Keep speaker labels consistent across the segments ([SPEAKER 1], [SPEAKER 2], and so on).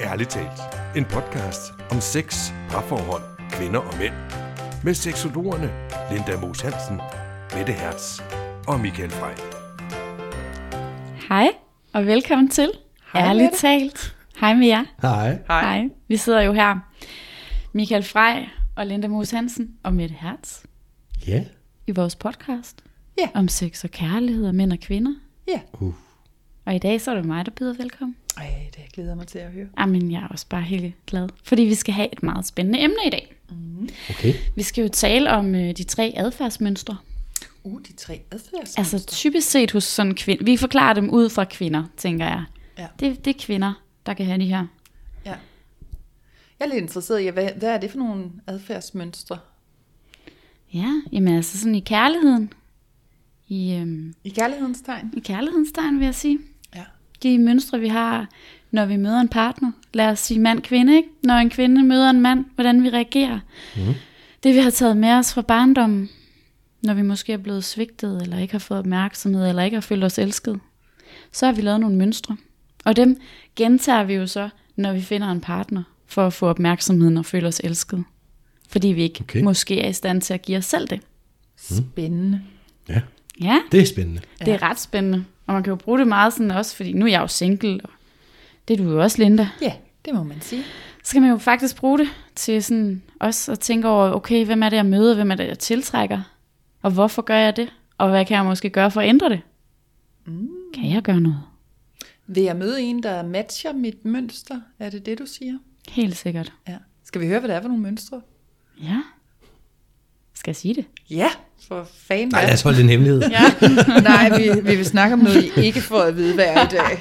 [SPEAKER 1] Ærligt talt. En podcast om sex, parforhold, kvinder og mænd. Med seksologerne Linda Moos Hansen, Mette Hertz og Michael Frey.
[SPEAKER 2] Hej, og velkommen til
[SPEAKER 3] Hej,
[SPEAKER 2] Ærligt
[SPEAKER 3] Mette.
[SPEAKER 2] talt. Hej med jer.
[SPEAKER 4] Hej.
[SPEAKER 2] Hej. Vi sidder jo her, Michael Frey og Linda Moos Hansen og Mette Hertz
[SPEAKER 4] Ja.
[SPEAKER 2] i vores podcast
[SPEAKER 3] Ja.
[SPEAKER 2] om sex og kærlighed og mænd og kvinder.
[SPEAKER 3] Ja.
[SPEAKER 4] Uh.
[SPEAKER 2] Og i dag så er det mig, der byder velkommen.
[SPEAKER 3] Ej, det glæder jeg mig til at høre.
[SPEAKER 2] Jamen, jeg er også bare helt glad, fordi vi skal have et meget spændende emne i dag.
[SPEAKER 4] Okay.
[SPEAKER 2] Vi skal jo tale om øh, de tre adfærdsmønstre.
[SPEAKER 3] Uh, de tre adfærdsmønstre.
[SPEAKER 2] Altså typisk set hos sådan kvinder. Vi forklarer dem ud fra kvinder, tænker jeg.
[SPEAKER 3] Ja.
[SPEAKER 2] Det, det er kvinder, der kan have de her.
[SPEAKER 3] ja. Jeg er lidt interesseret i, hvad, hvad er det for nogle adfærdsmønstre?
[SPEAKER 2] Ja, jamen altså sådan i kærligheden. I, øhm,
[SPEAKER 3] I kærlighedens tegn?
[SPEAKER 2] i kærlighedens tegn, vil jeg sige. De mønstre, vi har, når vi møder en partner. Lad os sige mand-kvinde, ikke? Når en kvinde møder en mand, hvordan vi reagerer. Mm. Det, vi har taget med os fra barndommen. Når vi måske er blevet svigtet, eller ikke har fået opmærksomhed, eller ikke har følt os elsket. Så har vi lavet nogle mønstre. Og dem gentager vi jo så, når vi finder en partner, for at få opmærksomheden og føle os elsket. Fordi vi ikke. Okay. måske er i stand til at give os selv det.
[SPEAKER 3] Spændende.
[SPEAKER 4] Ja,
[SPEAKER 2] Ja,
[SPEAKER 4] det er spændende.
[SPEAKER 2] det er ret spændende. Og man kan jo bruge det meget sådan også, fordi nu er jeg jo single, og det er du jo også, Linda.
[SPEAKER 3] Ja, det må man sige.
[SPEAKER 2] Så kan man jo faktisk bruge det til sådan også at tænke over, okay, hvem er det, jeg møder, hvem er det, jeg tiltrækker, og hvorfor gør jeg det, og hvad kan jeg måske gøre for at ændre det? Mm. Kan jeg gøre noget?
[SPEAKER 3] Vil jeg møde en, der matcher mit mønster? Er det det, du siger?
[SPEAKER 2] Helt sikkert.
[SPEAKER 3] Ja. Skal vi høre, hvad det er for nogle mønstre?
[SPEAKER 2] Ja. Skal jeg sige det?
[SPEAKER 3] Ja, for fanden.
[SPEAKER 4] Nej, lad os holde det en hemmelighed. Ja.
[SPEAKER 3] Nej, vi, vi vil snakke om noget, I ikke får at vide, hvad er i dag.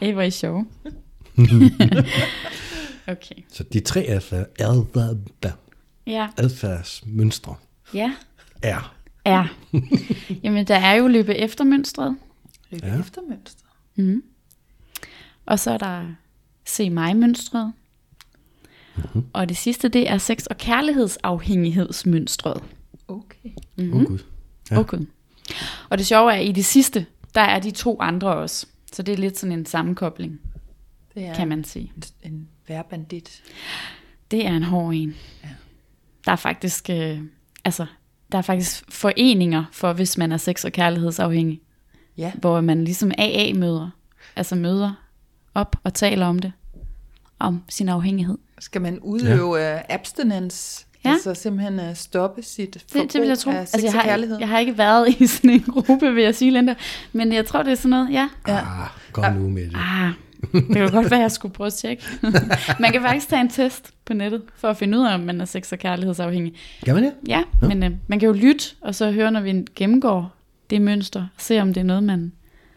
[SPEAKER 2] Ej, hvor er I sjove. okay.
[SPEAKER 4] Så de tre adfærd, adfærd,
[SPEAKER 2] Ja.
[SPEAKER 4] adfærdsmønstre
[SPEAKER 2] Ja.
[SPEAKER 4] er.
[SPEAKER 2] Er. Jamen, der er jo løbe efter mønstret.
[SPEAKER 3] Løbe
[SPEAKER 4] Ja.
[SPEAKER 3] efter mønstre.
[SPEAKER 2] Og så er der se mig mønstret. Mm-hmm. Og det sidste, det er sex- og kærlighedsafhængighedsmønstret.
[SPEAKER 3] Okay.
[SPEAKER 4] Mm-hmm. Oh, Gud.
[SPEAKER 2] Ja. Okay. Og det sjove er, at i det sidste, der er de to andre også. Så det er lidt sådan en sammenkobling,
[SPEAKER 3] Det er
[SPEAKER 2] kan man sige.
[SPEAKER 3] en, en værbandit.
[SPEAKER 2] Det er en hård en.
[SPEAKER 3] Ja.
[SPEAKER 2] Der er faktisk, øh, altså, der er faktisk foreninger for, hvis man er sex- og kærlighedsafhængig.
[SPEAKER 3] Ja.
[SPEAKER 2] Hvor man ligesom AA-møder, altså møder op og taler om det. Om sin afhængighed.
[SPEAKER 3] Skal man udøve ja. abstinence?
[SPEAKER 2] Ja.
[SPEAKER 3] Altså simpelthen uh, stoppe sit forbrug
[SPEAKER 2] Det, det vil jeg tro.
[SPEAKER 3] af sex
[SPEAKER 2] Altså, jeg,
[SPEAKER 3] og kærlighed?
[SPEAKER 2] har, jeg har ikke været i sådan en gruppe, vil jeg sige, Linda. Men jeg tror, det er sådan noget, ja.
[SPEAKER 3] Ja.
[SPEAKER 4] Ah, kom nu med det.
[SPEAKER 2] Ah, det kan godt være, jeg skulle prøve at tjekke. man kan faktisk tage en test på nettet, for at finde ud af, om man er sex- og kærlighedsafhængig.
[SPEAKER 4] Kan man det?
[SPEAKER 2] Ja, ja. men øh, man kan jo lytte, og så høre, når vi gennemgår det mønster, og se, om det er noget, man...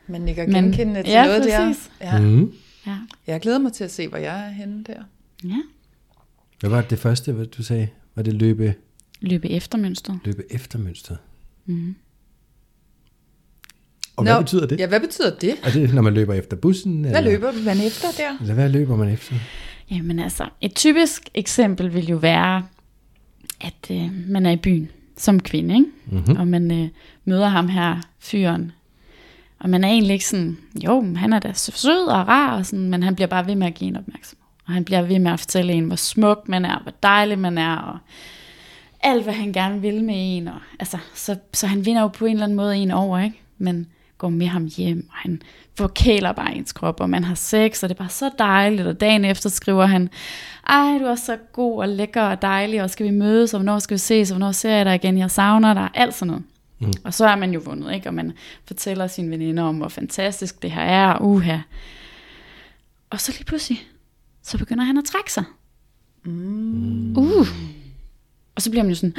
[SPEAKER 3] Man nikker
[SPEAKER 2] Men-
[SPEAKER 3] genkendende til
[SPEAKER 2] ja,
[SPEAKER 3] noget
[SPEAKER 2] præcis.
[SPEAKER 3] der. Ja.
[SPEAKER 4] Mm.
[SPEAKER 2] Ja,
[SPEAKER 3] Jeg glæder mig til at se, hvor jeg er henne der.
[SPEAKER 2] ja.
[SPEAKER 4] Hvad var det første, hvad du sagde? Var det løbe,
[SPEAKER 2] løbe efter mønstret.
[SPEAKER 4] løbe efter mønstret?
[SPEAKER 2] Mhm.
[SPEAKER 4] Mm. Og hvad betyder det?
[SPEAKER 3] Ja, hvad betyder det?
[SPEAKER 4] Er det, når man løber efter bussen?
[SPEAKER 3] Hvad
[SPEAKER 4] eller,
[SPEAKER 3] løber man efter der?
[SPEAKER 4] Eller hvad løber man efter?
[SPEAKER 2] Jamen altså, et typisk eksempel vil jo være, at øh, man er i byen som kvinde, ikke? Mm-hmm. og man øh, møder ham her, fyren, og man er egentlig ikke sådan, jo, han er da så sød og rar, og sådan, men han bliver bare ved med at give en opmærksomhed. Og han bliver ved med at fortælle en, hvor smuk man er, hvor dejlig man er, og alt, hvad han gerne vil med en. Og, altså, så, så han vinder jo på en eller anden måde en over, ikke? Men går med ham hjem, og han forkæler bare ens krop, og man har sex, og det er bare så dejligt. Og dagen efter skriver han, ej, du er så god og lækker og dejlig, og skal vi mødes, og hvornår skal vi ses, og hvornår ser jeg dig igen, jeg savner dig, alt sådan noget. Mm. Og så er man jo vundet, ikke? Og man fortæller sine veninder om, hvor fantastisk det her er, uha. Og så lige pludselig, så begynder han at trække sig. Mm. Uh. Og så bliver man jo sådan,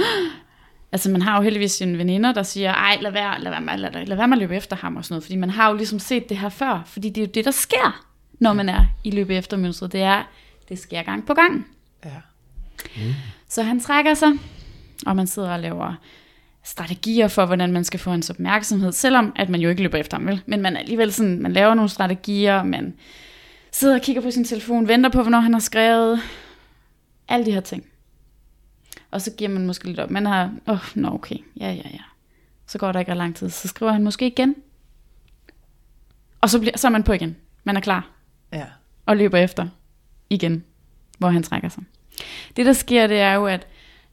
[SPEAKER 2] altså man har jo heldigvis sine veninder, der siger, ej, lad være, lad være, med, lad, lad være med at løbe efter ham og sådan noget, fordi man har jo ligesom set det her før, fordi det er jo det, der sker, når man er i løbe efter mønstret. Det er, det sker gang på gang.
[SPEAKER 3] Ja.
[SPEAKER 2] Så han trækker sig, og man sidder og laver strategier for, hvordan man skal få hans opmærksomhed, selvom at man jo ikke løber efter ham, vel? Men man alligevel sådan, man laver nogle strategier, man sidder og kigger på sin telefon, venter på, hvornår han har skrevet, alle de her ting. Og så giver man måske lidt op. Man har, åh, oh, nå okay, ja, ja, ja. Så går der ikke ret lang tid, så skriver han måske igen. Og så, bliver, så er man på igen. Man er klar.
[SPEAKER 3] Ja.
[SPEAKER 2] og løber efter igen, hvor han trækker sig. Det der sker, det er jo, at,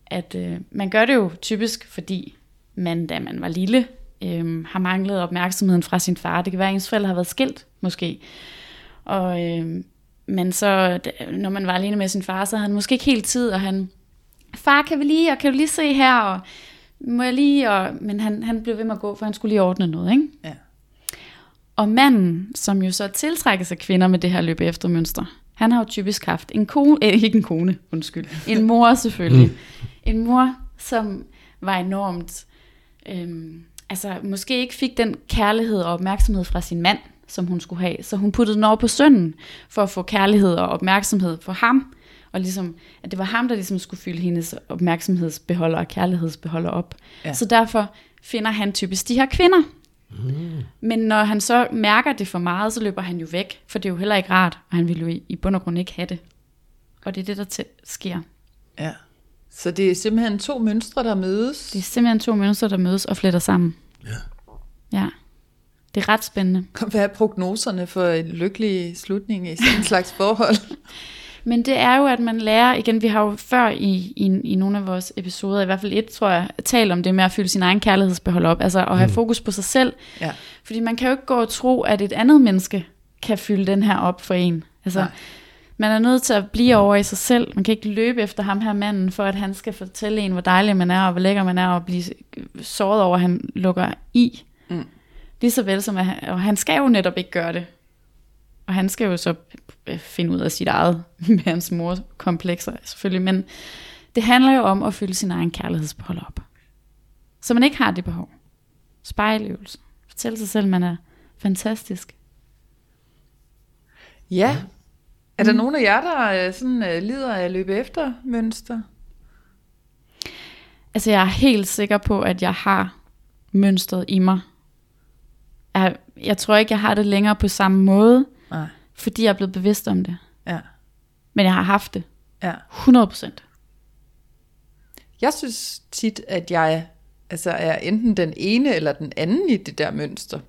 [SPEAKER 2] at øh, man gør det jo typisk, fordi man, da man var lille, øh, har manglet opmærksomheden fra sin far. Det kan være, at ens forældre har været skilt, måske. Og øh, men så, når man var alene med sin far, så havde han måske ikke helt tid, og han, far, kan vi lige, og kan du lige se her, og må jeg lige, og, men han, han blev ved med at gå, for han skulle lige ordne noget, ikke?
[SPEAKER 3] Ja.
[SPEAKER 2] Og manden, som jo så tiltrækker sig kvinder med det her løbe efter mønster, han har jo typisk haft en kone, eh, ikke en kone, undskyld, en mor selvfølgelig. Mm. En mor, som var enormt, øhm, altså måske ikke fik den kærlighed og opmærksomhed fra sin mand, som hun skulle have. Så hun puttede den over på sønnen, for at få kærlighed og opmærksomhed for ham. Og ligesom, at det var ham, der ligesom skulle fylde hendes opmærksomhedsbeholder og kærlighedsbeholder op.
[SPEAKER 3] Ja.
[SPEAKER 2] Så derfor finder han typisk de her kvinder. Men når han så mærker det for meget, så løber han jo væk, for det er jo heller ikke rart, og han vil jo i, bund og grund ikke have det. Og det er det, der sker.
[SPEAKER 3] ja. Så det er simpelthen to mønstre, der mødes.
[SPEAKER 2] Det er simpelthen to mønstre, der mødes og fletter sammen.
[SPEAKER 4] Ja.
[SPEAKER 2] Ja. Det er ret spændende.
[SPEAKER 3] Hvad er prognoserne for en lykkelig slutning i sådan en slags forhold?
[SPEAKER 2] Men det er jo, at man lærer, igen, vi har jo før i, i, i nogle af vores episoder, i hvert fald et, tror jeg, talt om det med at fylde sin egen kærlighedsbehold op, altså at have fokus på sig selv.
[SPEAKER 3] Ja.
[SPEAKER 2] Fordi man kan jo ikke gå og tro, at et andet menneske kan fylde den her op for en. Altså,
[SPEAKER 3] Nej.
[SPEAKER 2] man er nødt til at blive over i sig selv. Man kan ikke løbe efter ham her manden, for at han skal fortælle en, hvor dejlig man er, og hvor lækker man er, og blive såret over, at han lukker i.
[SPEAKER 3] Mm.
[SPEAKER 2] Lige så vel som, at han, og han skal jo netop ikke gøre det. Og han skal jo så øh, finde ud af sit eget med hans mor komplekser, selvfølgelig. Men det handler jo om at fylde sin egen kærlighedsbehold op. Så man ikke har det behov. Spejløvelse. Fortæl sig selv, man er fantastisk.
[SPEAKER 3] Ja. Er der nogen af jer, der øh, sådan, øh, lider af at løbe efter mønster?
[SPEAKER 2] Altså, jeg er helt sikker på, at jeg har mønstret i mig. Jeg, jeg tror ikke, jeg har det længere på samme måde,
[SPEAKER 3] Nej.
[SPEAKER 2] fordi jeg er blevet bevidst om det.
[SPEAKER 3] Ja.
[SPEAKER 2] Men jeg har haft det.
[SPEAKER 3] ja.
[SPEAKER 2] 100 procent.
[SPEAKER 3] Jeg synes tit, at jeg altså, er enten den ene eller den anden i det der mønster.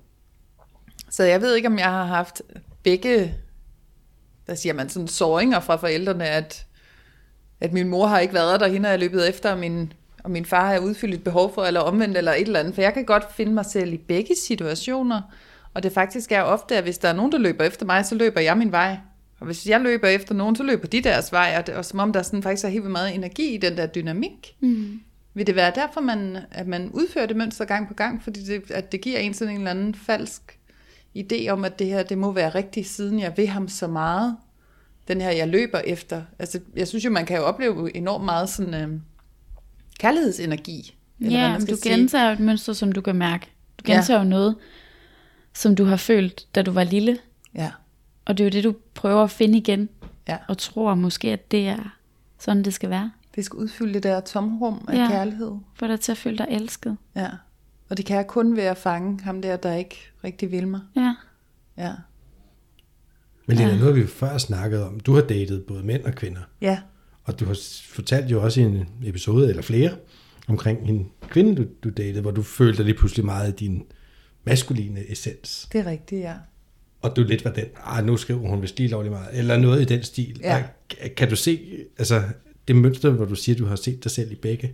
[SPEAKER 3] Så jeg ved ikke, om jeg har haft begge, hvad siger man, sådan såringer fra forældrene, at, at min mor har ikke været der, hende har jeg løbet efter, og min, og min far har udfyldt et behov for, eller omvendt, eller et eller andet. For jeg kan godt finde mig selv i begge situationer, og det faktisk er ofte, at hvis der er nogen, der løber efter mig, så løber jeg min vej. Og hvis jeg løber efter nogen, så løber de deres vej, og, det, og som om der sådan faktisk er helt meget energi i den der dynamik.
[SPEAKER 2] Mm.
[SPEAKER 3] Vil det være derfor, man, at man udfører det mønster gang på gang, fordi det, at det giver en sådan en eller anden falsk idé om, at det her det må være rigtigt, siden jeg vil ham så meget, den her jeg løber efter. Altså, jeg synes jo, man kan jo opleve enormt meget sådan øh, kærlighedsenergi. eller hvad
[SPEAKER 2] Ja,
[SPEAKER 3] man
[SPEAKER 2] men
[SPEAKER 3] skal
[SPEAKER 2] du
[SPEAKER 3] sige.
[SPEAKER 2] gentager et mønster, som du kan mærke. Du
[SPEAKER 3] Ja.
[SPEAKER 2] gentager jo noget, som du har følt, da du var lille.
[SPEAKER 3] Ja,
[SPEAKER 2] Og det er jo det, du prøver at finde igen.
[SPEAKER 3] Ja.
[SPEAKER 2] Og tror måske, at det er sådan, det skal være.
[SPEAKER 3] det skal udfylde det der tomrum af
[SPEAKER 2] Ja.
[SPEAKER 3] ja. kærlighed.
[SPEAKER 2] For dig til at føle dig elsket.
[SPEAKER 3] Ja. Og det kan jeg kun ved at fange ham der, der ikke rigtig vil mig.
[SPEAKER 2] Ja.
[SPEAKER 3] Ja.
[SPEAKER 4] Men det er
[SPEAKER 2] Ja.
[SPEAKER 4] noget, vi før snakket om. Du har datet både mænd og kvinder.
[SPEAKER 3] Ja.
[SPEAKER 4] Og du har fortalt jo også i en episode, eller flere, omkring en kvinde, du, du datede, hvor du følte dig lige pludselig meget af din maskuline essens.
[SPEAKER 3] Det er rigtigt, ja.
[SPEAKER 4] Og du lidt var den, ah, nu skriver hun vist lige lovlig meget, eller noget i den stil.
[SPEAKER 3] Ja.
[SPEAKER 4] Kan du se, altså det mønster, hvor du siger, du har set dig selv i begge,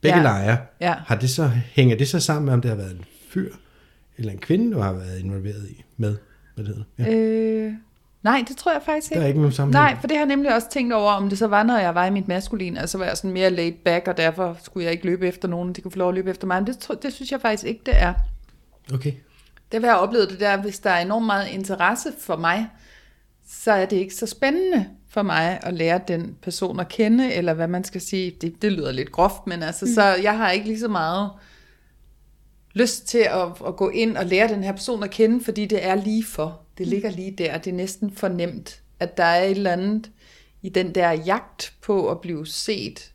[SPEAKER 4] begge
[SPEAKER 3] Ja.
[SPEAKER 4] lejre,
[SPEAKER 3] Ja.
[SPEAKER 4] har det så, hænger det så sammen med, om det har været en fyr, eller en kvinde, du har været involveret i, med, hvad det hedder? Ja.
[SPEAKER 3] Øh, nej, det tror jeg faktisk
[SPEAKER 4] der
[SPEAKER 3] ikke.
[SPEAKER 4] er ikke nogen sammenhæng.
[SPEAKER 3] Nej, for det har jeg nemlig også tænkt over, om det så var, når jeg var i mit maskuline, altså var jeg sådan mere laid back, og derfor skulle jeg ikke løbe efter nogen, de kunne få lov at løbe efter mig. Men det, det synes jeg faktisk ikke, det er.
[SPEAKER 4] Okay.
[SPEAKER 3] Det har jeg oplevet det der, hvis der er enormt meget interesse for mig, så er det ikke så spændende for mig at lære den person at kende, eller hvad man skal sige. Det, det lyder lidt groft, men altså, mm. så jeg har ikke lige så meget lyst til at, at gå ind og lære den her person at kende, fordi det er lige for. Det ligger lige der. Det er næsten for nemt, at der er et eller andet i den der jagt på at blive set,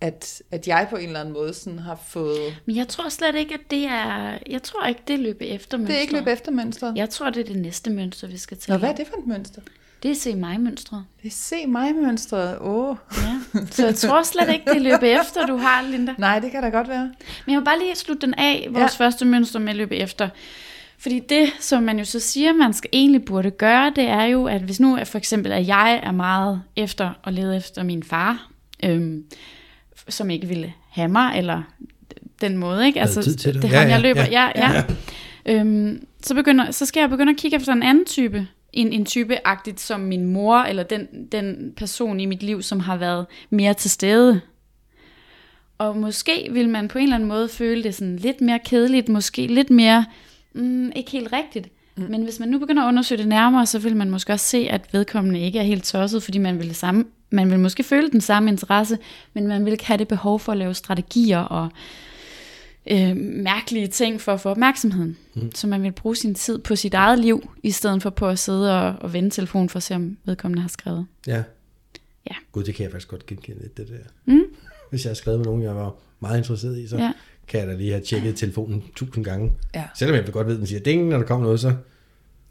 [SPEAKER 3] at, at jeg på en eller anden måde sådan har fået...
[SPEAKER 2] Men jeg tror slet ikke, at det er... Jeg tror ikke, det er løbe efter
[SPEAKER 3] Det
[SPEAKER 2] mønstret.
[SPEAKER 3] er ikke løb efter mønstret.
[SPEAKER 2] Jeg tror, det er det næste mønster, vi skal til.
[SPEAKER 3] Nå, hvad er det for et mønster?
[SPEAKER 2] Det er se mig mønstret.
[SPEAKER 3] Det er se mig mønstret. Åh. Oh.
[SPEAKER 2] Ja. Så jeg tror slet ikke, det er løbe efter, du har, Linda.
[SPEAKER 3] Nej, det kan da godt være.
[SPEAKER 2] Men jeg vil bare lige slutte den af, vores
[SPEAKER 3] Ja.
[SPEAKER 2] første mønster med at løbe efter. Fordi det, som man jo så siger, man skal egentlig burde gøre, det er jo, at hvis nu for eksempel, at jeg er meget efter og lede efter min far, øhm, som ikke ville have mig, eller den måde, ikke?
[SPEAKER 4] Havde tid til det.
[SPEAKER 2] det
[SPEAKER 4] Ja,
[SPEAKER 2] ham, jeg løber,
[SPEAKER 4] ja,
[SPEAKER 2] ja, ja. ja. Øhm, så, begynder, så skal jeg begynde at kigge efter en anden type, en, en type-agtigt som min mor, eller den, den person i mit liv, som har været mere til stede. Og måske vil man på en eller anden måde føle det sådan lidt mere kedeligt, måske lidt mere, mm, ikke helt rigtigt. Mm. Men hvis man nu begynder at undersøge det nærmere, så vil man måske også se, at vedkommende ikke er helt tosset, fordi man vil, det samme, man vil måske føle den samme interesse, men man vil ikke have det behov for at lave strategier og øh, mærkelige ting for at få opmærksomheden. Mm. Så man vil bruge sin tid på sit eget liv, i stedet for på at sidde og, og vende telefonen for at se, om vedkommende har skrevet.
[SPEAKER 4] Ja.
[SPEAKER 2] Ja.
[SPEAKER 4] Gud, det kan jeg faktisk godt genkende lidt, det der.
[SPEAKER 2] Mm.
[SPEAKER 4] Hvis jeg har skrevet med nogen, jeg var meget interesseret i, så
[SPEAKER 2] Ja.
[SPEAKER 4] kan jeg da lige have tjekket telefonen tusind gange.
[SPEAKER 3] Ja.
[SPEAKER 4] Selvom jeg godt ved, at den siger ding, når der kommer noget, så,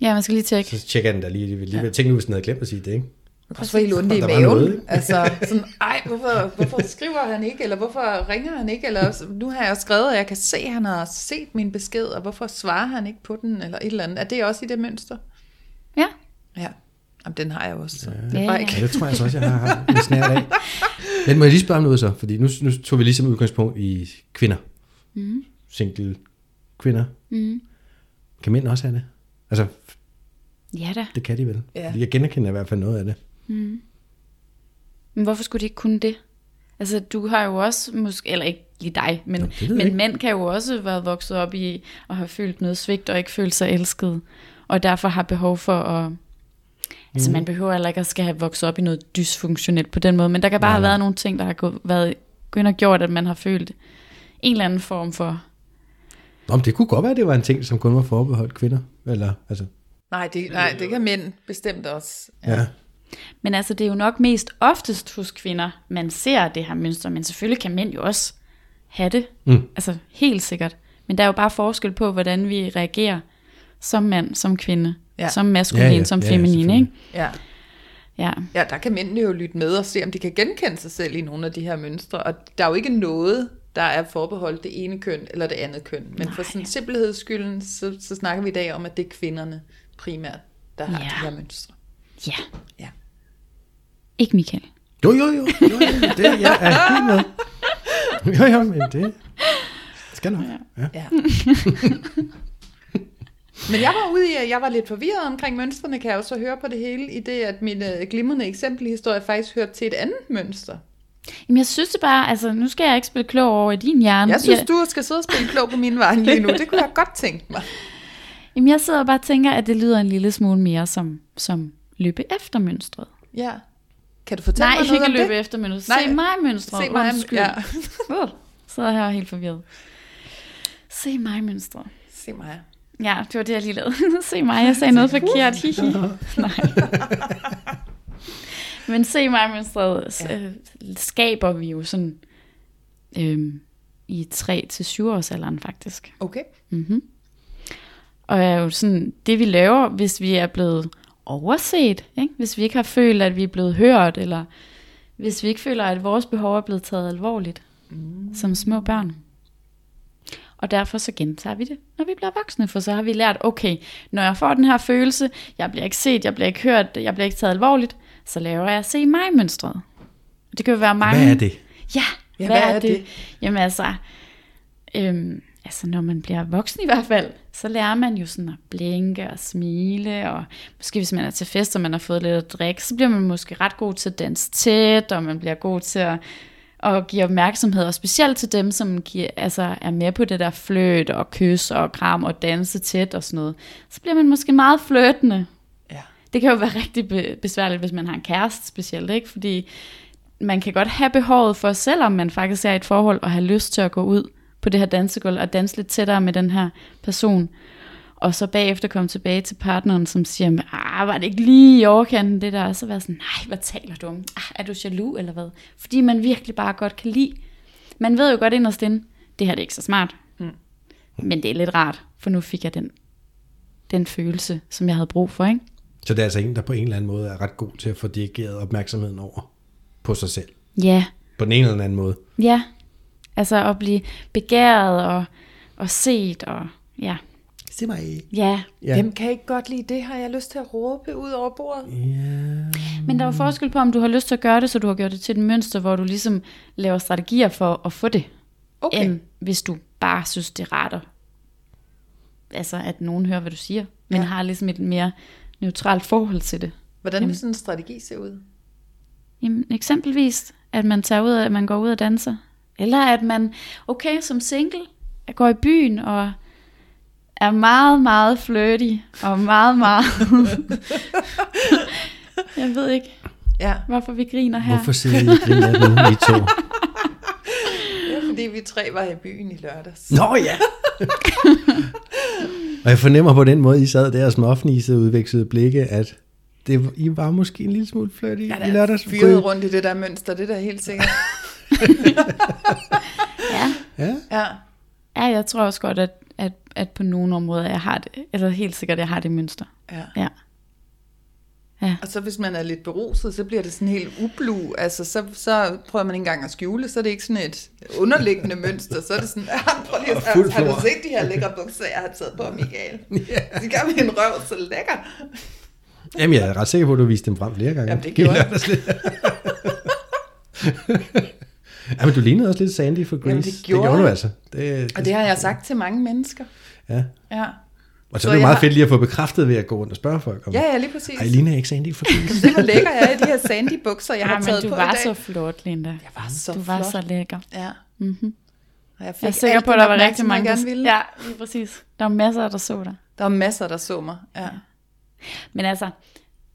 [SPEAKER 2] Ja, man skal lige tjekke.
[SPEAKER 4] så tjekker den da lige. lige. Ja. Tænk nu, hvis den havde glemt at sige ding.
[SPEAKER 3] Jeg kan også få helt ondt i maven. altså sådan, ej, hvorfor, hvorfor skriver han ikke, eller hvorfor ringer han ikke, eller nu har jeg skrevet, og jeg kan se, at han har set min besked, og hvorfor svarer han ikke på den, eller et eller andet. Er det også i det mønster?
[SPEAKER 2] Ja.
[SPEAKER 3] Ja. Jamen, den har jeg også. Så. Det
[SPEAKER 2] Ja,
[SPEAKER 3] er bare
[SPEAKER 2] ja.
[SPEAKER 3] ikke.
[SPEAKER 4] Ja, det tror jeg så også, jeg har en snært af. Men må jeg lige spørge om noget så? Fordi nu, nu tog vi ligesom udgangspunkt i kvinder. Mm. Single kvinder.
[SPEAKER 2] Mm.
[SPEAKER 4] Kan mænd også have det? Altså,
[SPEAKER 2] Ja da.
[SPEAKER 4] det kan de vel.
[SPEAKER 3] Ja.
[SPEAKER 4] Jeg genkender i hvert fald noget af det.
[SPEAKER 2] Men hvorfor skulle de ikke kunne det? Altså, du har jo også, måske, eller ikke lige dig, men,
[SPEAKER 4] Nå,
[SPEAKER 2] men
[SPEAKER 4] ikke.
[SPEAKER 2] mænd kan jo også være vokset op i at have følt noget svigt og ikke følt sig elsket, og derfor har behov for at... Altså, man behøver heller ikke at skal have vokset op i noget dysfunktionelt på den måde, men der kan bare
[SPEAKER 4] Nej,
[SPEAKER 2] have været nogle ting, der har gået, været, gået og gjort, at man har følt en eller anden form for...
[SPEAKER 4] Nå, men det kunne godt være, at det var en ting, som kun var forbeholdt kvinder. Eller, altså,
[SPEAKER 3] Nej, det, nej, det kan mænd bestemt også.
[SPEAKER 4] ja. ja.
[SPEAKER 2] Men altså, det er jo nok mest oftest hos kvinder, man ser det her mønster, men selvfølgelig kan mænd jo også have det.
[SPEAKER 4] Mm.
[SPEAKER 2] Altså, helt sikkert. Men der er jo bare forskel på, hvordan vi reagerer som mand, som kvinde,
[SPEAKER 3] Ja.
[SPEAKER 2] ja. som maskulin,
[SPEAKER 4] Ja,
[SPEAKER 2] ja,
[SPEAKER 4] ja.
[SPEAKER 2] ja. som
[SPEAKER 4] Ja, ja,
[SPEAKER 2] feminin,
[SPEAKER 4] selvfølgelig.
[SPEAKER 2] ikke?
[SPEAKER 3] Ja.
[SPEAKER 2] Ja.
[SPEAKER 3] ja, der kan mændene jo lytte med og se, om de kan genkende sig selv i nogle af de her mønstre. Og der er jo ikke noget, der er forbeholdt det ene køn eller det andet køn. Men Nej. for sådan simpelheds skylden, så, så snakker vi i dag om, at det er kvinderne primært, der har
[SPEAKER 2] Ja.
[SPEAKER 3] de her mønstre.
[SPEAKER 2] Ja.
[SPEAKER 3] Ja.
[SPEAKER 2] Ikke Michael.
[SPEAKER 4] Jo, jo, jo. jo, jo det jeg er helt med. Jo, jo, men det skal nok. Ja.
[SPEAKER 3] Ja. Men jeg var ude i, at jeg var lidt forvirret omkring mønstrene, kan jeg jo så høre på det hele, i det, at min øh, glimrende eksempelhistorie faktisk hørte til et andet mønster.
[SPEAKER 2] Jamen, jeg synes det bare, altså, nu skal jeg ikke spille klog over i din hjerne.
[SPEAKER 3] Jeg synes,
[SPEAKER 2] jeg,
[SPEAKER 3] du skal sidde og spille klog på min vej lige nu. Det kunne jeg godt tænke mig.
[SPEAKER 2] Jamen, jeg sidder og bare og tænker, at det lyder en lille smule mere som, som løbe efter mønstret.
[SPEAKER 3] Ja. Kan du fortælle
[SPEAKER 2] Nej,
[SPEAKER 3] mig noget
[SPEAKER 2] ikke
[SPEAKER 3] om
[SPEAKER 2] løbe
[SPEAKER 3] det?
[SPEAKER 2] efter mønstret.
[SPEAKER 3] Nej.
[SPEAKER 2] Se mig mønstret.
[SPEAKER 3] Se mig,
[SPEAKER 2] Undskyld.
[SPEAKER 3] ja.
[SPEAKER 2] Uh, sidder her helt forvirret. Se mig mønstret.
[SPEAKER 3] Se mig.
[SPEAKER 2] Ja, det var det, jeg lige lavede. se mig, jeg sagde noget forkert. Hihi. Nej. Men se mig mønstret
[SPEAKER 3] Ja.
[SPEAKER 2] ja. skaber vi jo sådan øhm, i 3 til 7 års alderen faktisk.
[SPEAKER 3] Okay.
[SPEAKER 2] Mm-hmm. Og er jo sådan, det vi laver, hvis vi er blevet overset, ikke? hvis vi ikke har følt, at vi er blevet hørt, eller hvis vi ikke føler, at vores behov er blevet taget alvorligt, mm. som små børn. Og derfor så gentager vi det, når vi bliver voksne, for så har vi lært, okay, når jeg får den her følelse, jeg bliver ikke set, jeg bliver ikke hørt, jeg bliver ikke taget alvorligt, så laver jeg se mig mønstret. Det kan jo være mange...
[SPEAKER 4] Hvad er det?
[SPEAKER 2] Ja,
[SPEAKER 3] Ja,
[SPEAKER 2] hvad,
[SPEAKER 3] hvad
[SPEAKER 2] er
[SPEAKER 3] er
[SPEAKER 2] det?
[SPEAKER 3] det?
[SPEAKER 2] Jamen altså, øhm, altså, når man bliver voksen i hvert fald, så lærer man jo sådan at blinke og smile, og måske hvis man er til fest, og man har fået lidt at drikke, så bliver man måske ret god til at danse tæt, og man bliver god til at, at give opmærksomhed, og specielt til dem, som giver, altså, er med på det der fløt og kys og kram og danse tæt og sådan noget. Så bliver man måske meget flirtende.
[SPEAKER 3] Ja.
[SPEAKER 2] Det kan jo være rigtig be- besværligt, hvis man har en kæreste specielt, ikke? Fordi man kan godt have behovet for, selvom man faktisk er i et forhold, og have lyst til at gå ud på det her dansegulv og danse lidt tættere med den her person. Og så bagefter komme tilbage til partneren, som siger, ah, var det ikke lige i overkanten det der? Og så være sådan, nej, hvad taler du om? Ah, er du jaloux eller hvad? Fordi man virkelig bare godt kan lide. Man ved jo godt inderst inde, det her det er ikke så smart. Mm. Men det er lidt rart, for nu fik jeg den, den følelse, som jeg havde brug for, ikke?
[SPEAKER 4] Så det er altså en, der på en eller anden måde er ret god til at få dirigeret opmærksomheden over på sig selv.
[SPEAKER 2] Ja,
[SPEAKER 4] På den ene eller den anden måde.
[SPEAKER 2] Ja, altså at blive begæret og, og set, og ja.
[SPEAKER 4] til mig.
[SPEAKER 2] Ja,
[SPEAKER 4] Ja.
[SPEAKER 3] Hvem kan ikke godt lide det? Har jeg lyst til at råbe ud over bordet?
[SPEAKER 2] men der er jo forskel på, om du har lyst til at gøre det, så du har gjort det til et mønster, hvor du ligesom laver strategier for at få det,
[SPEAKER 3] Okay.
[SPEAKER 2] end hvis du bare synes, det er rart at, altså, at nogen hører, hvad du siger, men
[SPEAKER 3] Ja.
[SPEAKER 2] ja. har ligesom et mere neutralt forhold til det.
[SPEAKER 3] Hvordan vil sådan en strategi se ud?
[SPEAKER 2] Jamen, eksempelvis, at man tager ud, at man går ud og danser. Eller at man, okay, som single, går i byen og er meget, meget flirty, og meget, meget... jeg ved ikke,
[SPEAKER 3] Ja,
[SPEAKER 2] hvorfor vi griner her.
[SPEAKER 4] Hvorfor sidder I og griner nu, I to?
[SPEAKER 3] er fordi vi tre var i byen i lørdags.
[SPEAKER 4] Nå ja! og jeg fornemmer på den måde, I sad der småfnisede og udvekslede blikke, at det, I var måske en lille smule flirty
[SPEAKER 3] Ja,
[SPEAKER 4] i
[SPEAKER 3] der
[SPEAKER 4] lørdags.
[SPEAKER 3] fyret rundt i det der mønster, det er da helt sikkert.
[SPEAKER 2] Ja.
[SPEAKER 4] Ja,
[SPEAKER 3] Ja.
[SPEAKER 2] ja, jeg tror også godt, at, at, at på nogle områder, jeg har det, eller helt sikkert, jeg har det mønster.
[SPEAKER 3] ja.
[SPEAKER 2] Ja. Ja.
[SPEAKER 3] Og så hvis man er lidt beruset, så bliver det sådan helt ublu. Altså, så, så prøver man ikke engang at skjule, så er det ikke sådan et underliggende mønster. Så er det sådan, ja, prøv lige at
[SPEAKER 4] fuld
[SPEAKER 3] har du set de her lækre bukser, jeg har taget på, Michael? De gør min røv så lækker.
[SPEAKER 4] Jamen, jeg er ret sikker på, at du viste dem frem flere gange.
[SPEAKER 3] Jamen, det gjorde jeg.
[SPEAKER 4] Lidt. Jamen, du lignede også lidt Sandy for Grease.
[SPEAKER 3] Jamen, det gjorde
[SPEAKER 4] det gjorde du altså. Det,
[SPEAKER 3] Og det har jeg sagt til mange mennesker.
[SPEAKER 4] Ja.
[SPEAKER 3] Ja,
[SPEAKER 4] Og så,
[SPEAKER 3] Så
[SPEAKER 4] er det jo meget
[SPEAKER 3] har-
[SPEAKER 4] fedt lige at få bekræftet ved at gå rundt og spørge folk om,
[SPEAKER 3] ja, ja lige præcis.
[SPEAKER 4] Ej, ligner ikke Sandy for Grease?
[SPEAKER 3] Se, hvor lækker jeg er i de her sandy bukser, jeg
[SPEAKER 2] Ja,
[SPEAKER 3] har
[SPEAKER 2] men
[SPEAKER 3] taget
[SPEAKER 2] du
[SPEAKER 3] på
[SPEAKER 2] var
[SPEAKER 3] i dag.
[SPEAKER 2] så flot, Linda.
[SPEAKER 3] Jeg var så
[SPEAKER 2] du var
[SPEAKER 3] flot.
[SPEAKER 2] så lækker.
[SPEAKER 3] Ja.
[SPEAKER 2] Mm-hmm.
[SPEAKER 3] Og jeg, fik
[SPEAKER 2] Jeg er sikker på, at der var rigtig mange, der...
[SPEAKER 3] gerne ville.
[SPEAKER 2] Ja, lige præcis. Der var masser, der så dig.
[SPEAKER 3] Der var masser, der så mig. Ja.
[SPEAKER 2] Men altså,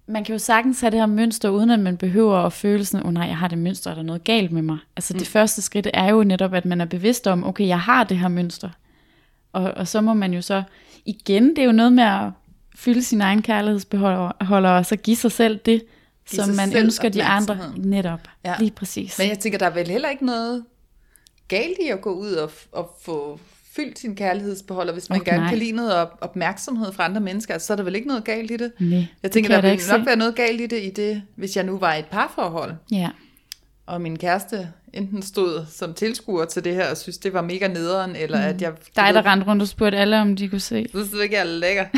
[SPEAKER 2] man kan jo sagtens have det her mønster, uden at man behøver at føle sådan, åh oh, nej, jeg har det mønster, er der noget galt med mig? Altså mm. det første skridt er jo netop, at man er bevidst om, okay, jeg har det her mønster. Og, og så må man jo så, igen, det er jo noget med at fylde sin egen kærlighedsbeholder, og så give sig selv det,
[SPEAKER 3] Give
[SPEAKER 2] som man ønsker de andre. Netop,
[SPEAKER 3] ja.
[SPEAKER 2] lige præcis.
[SPEAKER 3] Men jeg tænker, der er vel heller ikke noget galt i at gå ud og, og få fyldt sin kærlighedsbeholder, hvis man
[SPEAKER 2] Åh,
[SPEAKER 3] gerne
[SPEAKER 2] nej.
[SPEAKER 3] kan lide noget op- opmærksomhed fra andre mennesker, så er der vel ikke noget galt i det.
[SPEAKER 2] Nej,
[SPEAKER 3] Jeg tænker,
[SPEAKER 2] kan
[SPEAKER 3] der ville nok
[SPEAKER 2] se.
[SPEAKER 3] være noget galt i det, i det, hvis jeg nu var i et parforhold,
[SPEAKER 2] Ja,
[SPEAKER 3] og min kæreste enten stod som tilskuer til det her, og synes, det var mega nederen, eller
[SPEAKER 2] Mm.
[SPEAKER 3] at jeg...
[SPEAKER 2] dig der rendte rundt og spurgte alle, om de kunne se.
[SPEAKER 3] Så synes ikke, jeg er lækker.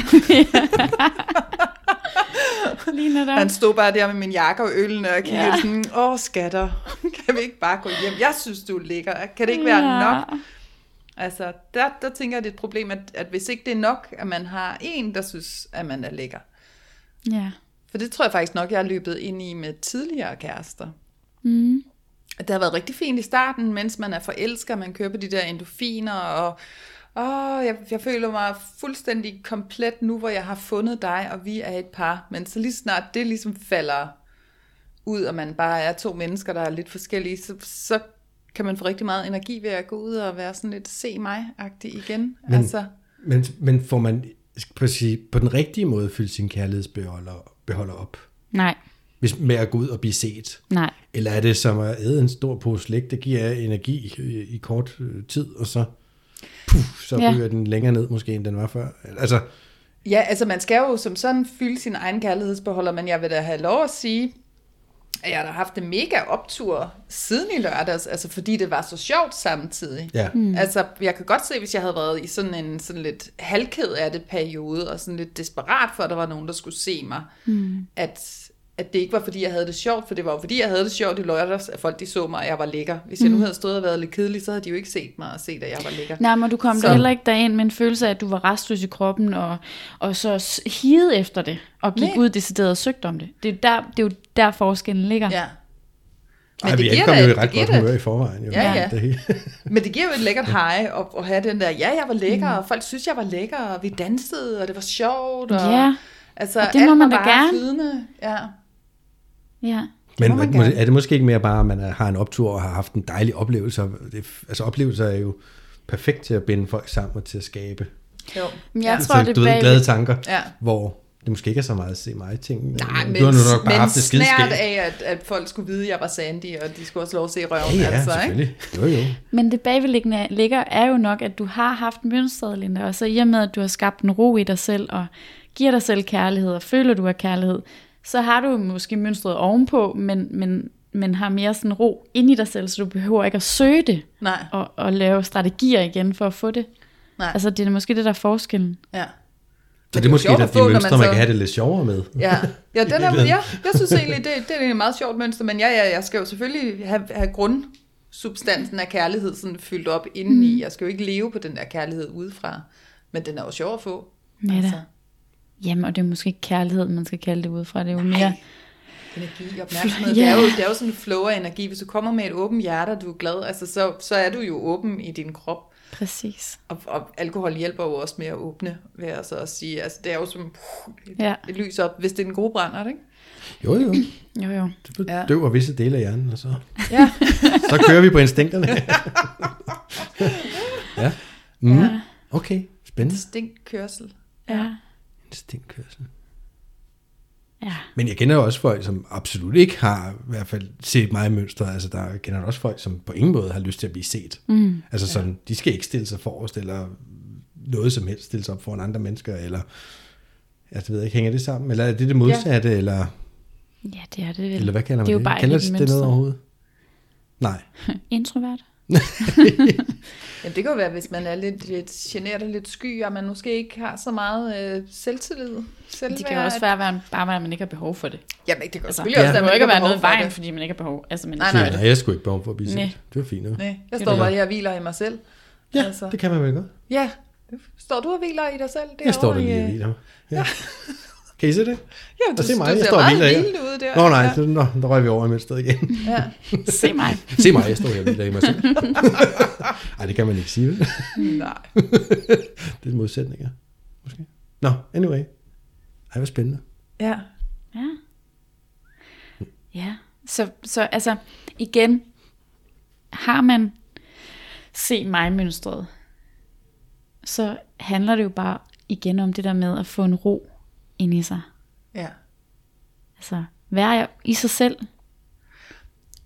[SPEAKER 2] Lige netop.
[SPEAKER 3] Han stod bare der med min jakke og ølene og kiggede ja. Sådan, åh skatter, kan vi ikke bare gå hjem? Jeg synes, du er lækker. Kan det ikke være
[SPEAKER 2] Ja.
[SPEAKER 3] nok? Altså, der, der tænker jeg, det er et problem, at, at hvis ikke det er nok, at man har en, der synes, at man er lækker.
[SPEAKER 2] Ja.
[SPEAKER 3] For det tror jeg faktisk nok, jeg har løbet ind i med tidligere kærester.
[SPEAKER 2] Mm.
[SPEAKER 3] Det har været rigtig fint i starten, mens man er forelsker, man kører på de der endorfiner, og åh, jeg, jeg føler mig fuldstændig komplet nu, hvor jeg har fundet dig, og vi er et par. Men så lige snart det ligesom falder ud, og man bare er to mennesker, der er lidt forskellige, så, så kan man få rigtig meget energi ved at gå ud og være sådan lidt se mig-agtig igen.
[SPEAKER 4] Men-
[SPEAKER 3] altså,
[SPEAKER 4] Men, men får man på, sige, på den rigtige måde fyldt sin kærlighedsbeholder beholder op?
[SPEAKER 2] Nej,
[SPEAKER 4] Hvis, med at gå ud og blive set?
[SPEAKER 2] nej.
[SPEAKER 4] Eller er det som at æde en stor pose slik, der giver energi i, i kort øh, tid, og så, puff, så
[SPEAKER 2] Ja.
[SPEAKER 4] ryger den længere ned måske, end den var før? Altså,
[SPEAKER 3] Ja, altså man skal jo som sådan fylde sin egen kærlighedsbeholder, men jeg vil da have lov at sige, jeg har haft det mega optur siden i lørdags, altså fordi det var så sjovt samtidig.
[SPEAKER 4] ja.
[SPEAKER 3] Mm. Altså, jeg kan godt se, hvis jeg havde været i sådan en sådan lidt halvked af det periode, og sådan lidt desperat for, at der var nogen, der skulle se mig, mm. at, at det ikke var, fordi jeg havde det sjovt, for det var jo, fordi jeg havde det sjovt i lørdags, at folk de så mig, og jeg var lækker. Hvis jeg nu havde stået og været lidt kedelig, så havde de jo ikke set mig og set, at jeg var lækker.
[SPEAKER 2] Nej, men du kom
[SPEAKER 3] Så-
[SPEAKER 2] heller ikke derind med en følelse af, at du var restløs i kroppen, og, og så higede efter det, og gik
[SPEAKER 3] Nej.
[SPEAKER 2] Ud decideret og søgte om det. Det er, jo der, det er jo der forskellen ligger.
[SPEAKER 3] Ja.
[SPEAKER 4] Men Ej,
[SPEAKER 3] det
[SPEAKER 4] vi
[SPEAKER 3] giver
[SPEAKER 4] ankom jo i
[SPEAKER 3] det
[SPEAKER 4] ret
[SPEAKER 3] giver
[SPEAKER 4] godt humør i forvejen. Jo.
[SPEAKER 3] Ja, ja.
[SPEAKER 4] Det hele.
[SPEAKER 3] Men det giver jo et lækkert hej at, at have den der, ja, jeg var lækker, og folk synes, jeg var lækker, og vi dansede, og det var sjovt. Og,
[SPEAKER 2] Ja,
[SPEAKER 3] altså,
[SPEAKER 2] og det må
[SPEAKER 3] alt
[SPEAKER 2] man
[SPEAKER 3] var
[SPEAKER 2] da
[SPEAKER 3] bare
[SPEAKER 2] gerne.
[SPEAKER 3] Flydende. Ja.
[SPEAKER 2] Ja.
[SPEAKER 4] Men
[SPEAKER 3] må
[SPEAKER 4] er det måske ikke mere bare, at man har en optur og har haft en dejlig oplevelse? Det, altså oplevelser er jo perfekt til at binde folk sammen og til at skabe
[SPEAKER 3] Jo.
[SPEAKER 2] Men jeg
[SPEAKER 3] ja.
[SPEAKER 2] tror, det
[SPEAKER 4] du ved, glade tanker,
[SPEAKER 3] Ja.
[SPEAKER 4] hvor det måske ikke er så meget at se mig ting.
[SPEAKER 3] Nej, men,
[SPEAKER 4] du har nu nok bare
[SPEAKER 3] men
[SPEAKER 4] haft det
[SPEAKER 3] snært af, at, at folk skulle vide, at jeg var Sandy, og de skulle også lov at se røven.
[SPEAKER 4] Ja, ja,
[SPEAKER 3] altså, ikke?
[SPEAKER 4] selvfølgelig. Jo, jo.
[SPEAKER 2] Men det bagvedliggende ligger er jo nok, at du har haft mønstret, Linda, og så i og med, at du har skabt en ro i dig selv, og giver dig selv kærlighed, og føler, du har kærlighed, så har du måske mønstret ovenpå, men, men, men har mere sådan ro ind i dig selv, så du behøver ikke at søge det,
[SPEAKER 3] Nej,
[SPEAKER 2] og, og lave strategier igen for at få det.
[SPEAKER 3] nej,
[SPEAKER 2] Altså, det er måske det, der er forskellen.
[SPEAKER 3] ja.
[SPEAKER 4] Så det er måske et af
[SPEAKER 3] få,
[SPEAKER 4] de
[SPEAKER 3] når
[SPEAKER 4] mønstre,
[SPEAKER 3] man
[SPEAKER 4] man
[SPEAKER 3] så-
[SPEAKER 4] kan have det lidt sjovere med.
[SPEAKER 3] Ja, ja, den er,
[SPEAKER 4] virkeligheden.
[SPEAKER 3] ja jeg synes egentlig, det, det er et meget sjovt mønster, men ja, ja, jeg skal jo selvfølgelig have, have grundsubstansen af kærlighed sådan fyldt op indeni. Jeg skal jo ikke leve på den der kærlighed udefra, men den er jo sjov at få. Altså,
[SPEAKER 2] Ja da. Jamen, og det er måske ikke kærlighed, man skal kalde det ud fra. Det er jo mere...
[SPEAKER 3] energi, opmærksomhed.
[SPEAKER 2] Ja.
[SPEAKER 3] Det, er jo, det er jo sådan en flow af energi. Hvis du kommer med et åbent hjerte, og du er glad, altså, så, så er du jo åben i din krop.
[SPEAKER 2] Præcis.
[SPEAKER 3] Og, og alkohol hjælper jo også med at åbne, vil jeg så også sige. Altså, det er jo som et,
[SPEAKER 2] Ja.
[SPEAKER 3] et lys op, hvis det er en god brænder, ikke?
[SPEAKER 4] Jo, jo.
[SPEAKER 2] Jo, jo.
[SPEAKER 4] Det
[SPEAKER 3] Ja.
[SPEAKER 4] bedøver visse dele af hjernen, og så,
[SPEAKER 3] Ja.
[SPEAKER 4] så kører vi på instinkterne. ja. Mm.
[SPEAKER 2] Ja.
[SPEAKER 4] Okay, spændende.
[SPEAKER 3] Distinkt kørsel.
[SPEAKER 2] Ja.
[SPEAKER 4] Instinktkørsel.
[SPEAKER 2] Ja.
[SPEAKER 4] Men jeg kender jo også folk, som absolut ikke har i hvert fald set mig mønstre. Altså der jeg kender også folk, som på ingen måde har lyst til at blive set.
[SPEAKER 2] Mm.
[SPEAKER 4] Altså sådan, de skal ikke stille sig forrest, eller noget som helst stille sig op foran andre mennesker, eller altså, jeg ved ikke, hænger det sammen? Eller er det det modsatte, ja. eller,
[SPEAKER 2] Ja, det er det vel.
[SPEAKER 4] eller hvad kalder man
[SPEAKER 2] det er
[SPEAKER 4] det?
[SPEAKER 2] jo bare
[SPEAKER 4] kalder
[SPEAKER 2] et
[SPEAKER 4] det noget overhovedet? Nej.
[SPEAKER 2] Introvert.
[SPEAKER 3] Ja, det kan jo være, hvis man er lidt, lidt generet og lidt sky, og man måske ikke har så meget øh, selvtillid. Selvværd.
[SPEAKER 2] Det kan jo også være, være bare være, at man ikke har behov for det.
[SPEAKER 3] Jamen, det kan
[SPEAKER 2] Altså,
[SPEAKER 3] selvfølgelig
[SPEAKER 2] det
[SPEAKER 3] også
[SPEAKER 2] ja.
[SPEAKER 3] være,
[SPEAKER 2] må
[SPEAKER 3] man
[SPEAKER 2] ikke
[SPEAKER 3] har
[SPEAKER 2] noget i
[SPEAKER 3] for
[SPEAKER 2] vejen,
[SPEAKER 3] det.
[SPEAKER 2] fordi man ikke har behov. Altså, man
[SPEAKER 3] Nej,
[SPEAKER 2] ikke
[SPEAKER 3] nej.
[SPEAKER 4] Nej,
[SPEAKER 2] det.
[SPEAKER 4] jeg skulle ikke behov for at blive
[SPEAKER 2] Nej.
[SPEAKER 4] set. Det var fint noget.
[SPEAKER 3] Nej, jeg
[SPEAKER 2] Det
[SPEAKER 3] står
[SPEAKER 2] er
[SPEAKER 3] bare
[SPEAKER 2] det.
[SPEAKER 3] her og hviler i mig selv.
[SPEAKER 4] Ja,
[SPEAKER 3] Altså.
[SPEAKER 4] det kan man vel godt.
[SPEAKER 3] Ja, står du og hviler i dig selv?
[SPEAKER 4] Jeg står der lige
[SPEAKER 3] i,
[SPEAKER 4] og
[SPEAKER 3] øh,
[SPEAKER 4] hviler. Ja. Kan I se det?
[SPEAKER 3] Ja, du,
[SPEAKER 4] Og se mig,
[SPEAKER 3] du
[SPEAKER 4] jeg
[SPEAKER 3] ser
[SPEAKER 4] står og
[SPEAKER 3] meget
[SPEAKER 4] hviler
[SPEAKER 3] ud der.
[SPEAKER 4] Nå nej,
[SPEAKER 3] Ja.
[SPEAKER 4] så, nå, der røg vi over i mønstret igen.
[SPEAKER 3] Ja.
[SPEAKER 2] Se mig.
[SPEAKER 4] Se mig, jeg står her og hviler i mig selv. Ej, det kan man ikke sige, vel?
[SPEAKER 3] Nej.
[SPEAKER 4] Det er modsætninger, måske. Nå, anyway. Ej, hvor spændende.
[SPEAKER 3] Ja.
[SPEAKER 2] Ja. Ja. Så, så altså, igen, har man se mig mønstret, så handler det jo bare igen om det der med at få en ro ind i sig.
[SPEAKER 3] ja.
[SPEAKER 2] Altså, være i sig selv.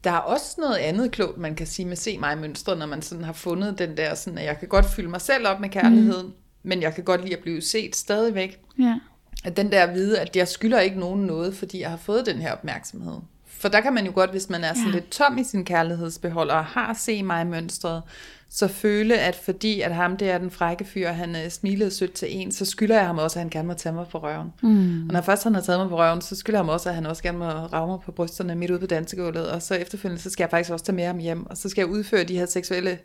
[SPEAKER 3] Der er også noget andet klogt, man kan sige med se mig mønstre, når man sådan har fundet den der, sådan, at jeg kan godt fylde mig selv op med kærligheden, mm. men jeg kan godt lide at blive set stadigvæk.
[SPEAKER 2] Ja.
[SPEAKER 3] At den der at vide, at jeg skylder ikke nogen noget, fordi jeg har fået den her opmærksomhed. For der kan man jo godt, hvis man er sådan
[SPEAKER 2] Ja.
[SPEAKER 3] lidt tom i sin kærlighedsbeholder, og har se mig mønstret, så føle, at fordi at ham der er den frække fyr, han øh, smilede sødt til en, så skylder jeg ham også, at han gerne må tage mig på røven. Mm. Og når først han har taget mig på røven, så skylder jeg ham også, at han også gerne må rave mig på brysterne midt ude på dansegulvet, og så efterfølgende, så skal jeg faktisk også tage med ham hjem, og så skal jeg udføre de her seksuelle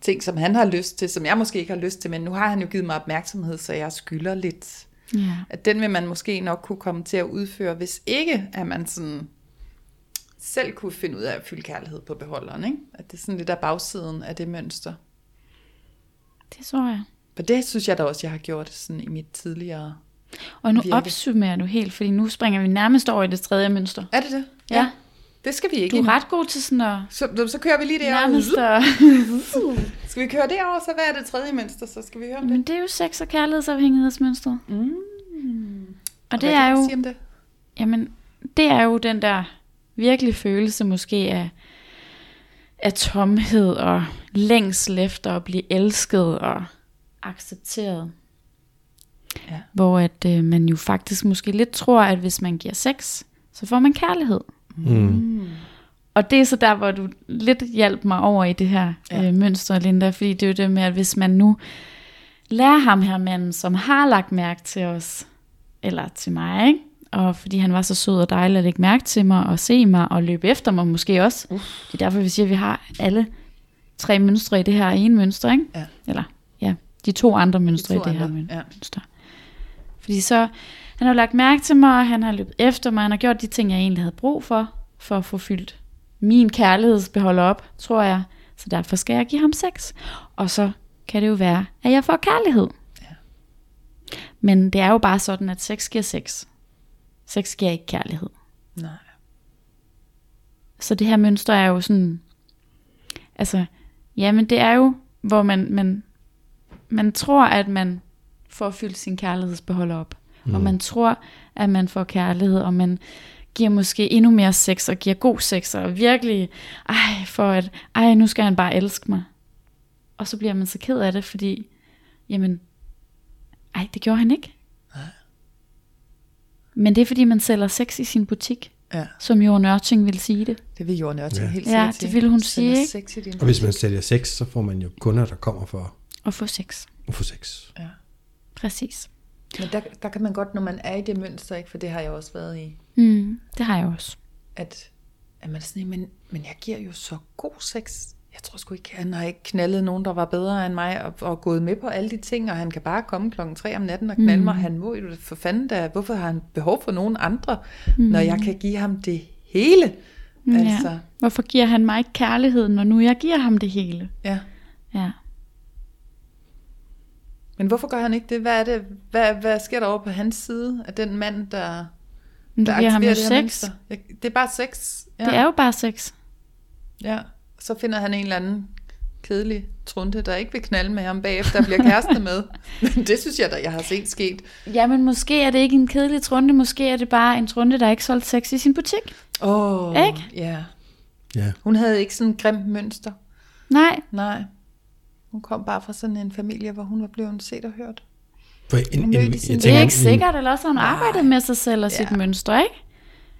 [SPEAKER 3] ting, som han har lyst til, som jeg måske ikke har lyst til, men nu har han jo givet mig opmærksomhed, så jeg skylder lidt
[SPEAKER 2] Ja.
[SPEAKER 3] at den vil man måske nok kunne komme til at udføre, hvis ikke at man sådan selv kunne finde ud af at fylde kærlighed på beholderen. Ikke? At det er sådan lidt af bagsiden af det mønster.
[SPEAKER 2] Det tror jeg.
[SPEAKER 3] For det synes jeg da også, jeg har gjort sådan i mit tidligere...
[SPEAKER 2] Og nu
[SPEAKER 3] Virke.
[SPEAKER 2] opsummerer du helt, fordi nu springer vi nærmest over i det tredje mønster.
[SPEAKER 3] Er det det?
[SPEAKER 2] Ja.
[SPEAKER 3] Det skal vi ikke
[SPEAKER 2] Du er ret god til sådan at
[SPEAKER 3] Så, så kører vi lige derovre.
[SPEAKER 2] nærmest at...
[SPEAKER 3] Skal vi køre derover, så hvad er det tredje mønster? Så skal vi høre om det.
[SPEAKER 2] Men det er jo sex- og kærlighedsafhængighedsmønstret.
[SPEAKER 3] Mm.
[SPEAKER 2] Og det
[SPEAKER 3] hvad
[SPEAKER 2] er jo,
[SPEAKER 3] sige om det?
[SPEAKER 2] jamen, det er jo den der virkelig følelse måske af, af tomhed og længsel efter at blive elsket og accepteret.
[SPEAKER 3] Ja.
[SPEAKER 2] Hvor at øh, man jo faktisk måske lidt tror, at hvis man giver sex, så får man kærlighed.
[SPEAKER 4] Mm.
[SPEAKER 2] Og det er så der, hvor du lidt hjalp mig over i det her
[SPEAKER 3] ja.
[SPEAKER 2] øh, mønster, Linda, fordi det er jo det med, at hvis man nu lærer ham her manden, som har lagt mærke til os, eller til mig, ikke? Og fordi han var så sød og dejlig at lægge mærke til mig, og se mig, og løbe efter mig måske også. Uh. Det er derfor, vi siger, at vi har alle tre mønstre i det her ene mønster, ikke?
[SPEAKER 3] Ja.
[SPEAKER 2] Eller, ja, de to andre mønstre
[SPEAKER 3] to
[SPEAKER 2] i det her
[SPEAKER 3] andre, ja.
[SPEAKER 2] mønster. Fordi så, han har lagt mærke til mig, han har løbet efter mig, han har gjort de ting, jeg egentlig havde brug for, for at få fyldt min kærlighedsbeholder op, tror jeg. Så derfor skal jeg give ham sex. Og så kan det jo være, at jeg får kærlighed.
[SPEAKER 3] Ja.
[SPEAKER 2] Men det er jo bare sådan, at sex giver sex. Sex giver ikke kærlighed.
[SPEAKER 3] Nej.
[SPEAKER 2] Så det her mønster er jo sådan, altså, jamen det er jo, hvor man, man, man tror, at man får fyldt sin kærlighedsbeholder op. Mm. Og man tror, at man får kærlighed, og man giver måske endnu mere sex, og giver god sex, og virkelig, ej, for at, ej, nu skal han bare elske mig. Og så bliver man så ked af det, fordi, jamen, ej, det gjorde han ikke. Men det er, fordi man sælger sex i sin butik,
[SPEAKER 3] Ja,
[SPEAKER 2] som Jo Nørting vil sige det.
[SPEAKER 3] det vil Jorden også
[SPEAKER 4] Ja.
[SPEAKER 3] helt
[SPEAKER 2] Ja,
[SPEAKER 3] sikkert
[SPEAKER 2] det
[SPEAKER 3] sige.
[SPEAKER 2] ville hun sige, ikke?
[SPEAKER 3] Sex i din
[SPEAKER 4] Og hvis man sælger sex, så får man jo kunder, der kommer for
[SPEAKER 2] Og få sex.
[SPEAKER 4] at få sex.
[SPEAKER 3] Ja.
[SPEAKER 2] Præcis.
[SPEAKER 3] Men der, der kan man godt, når man er i det mønster, ikke? for det har jeg også været i,
[SPEAKER 2] Mm, det har jeg også.
[SPEAKER 3] at, at man er sådan, men, men jeg giver jo så god sex. Jeg tror sgu ikke, han har ikke knaldet nogen, der var bedre end mig, og, og gået med på alle de ting, og han kan bare komme klokken 3 om natten og knalde mm. mig. Han må jo for fanden da, hvorfor har han behov for nogen andre, mm. når jeg kan give ham det hele? Altså,
[SPEAKER 2] Ja. Hvorfor giver han mig ikke kærlighed, når nu jeg giver ham det hele?
[SPEAKER 3] ja.
[SPEAKER 2] Ja.
[SPEAKER 3] Men hvorfor gør han ikke det? Hvad er det? Hvad, hvad sker der over på hans side af den mand, der,
[SPEAKER 2] Men du
[SPEAKER 3] der
[SPEAKER 2] giver ham
[SPEAKER 3] aktiverer det her
[SPEAKER 2] sex.
[SPEAKER 3] Ja, Det er bare sex. Ja.
[SPEAKER 2] Det er jo bare sex.
[SPEAKER 3] Ja, så finder han en eller anden kedelig trunte, der ikke vil knalde med ham bagefter og bliver kæreste med. Men det synes jeg da, jeg har set sket.
[SPEAKER 2] Ja, men måske er det ikke en kedelig trunde, måske er det bare en trunde, der ikke solgt sex i sin butik.
[SPEAKER 3] Åh, oh,
[SPEAKER 2] Ikke?
[SPEAKER 3] ja.
[SPEAKER 4] Ja.
[SPEAKER 3] Hun havde ikke sådan et grimt mønster.
[SPEAKER 2] Nej,
[SPEAKER 3] Nej. Hun kom bare fra sådan en familie, hvor hun var blevet set og hørt.
[SPEAKER 4] For en, en,
[SPEAKER 3] mødte sin-
[SPEAKER 4] jeg
[SPEAKER 2] det er ikke sikkert, eller også har hun arbejdet med sig selv og sit
[SPEAKER 3] Ja.
[SPEAKER 2] mønster, ikke?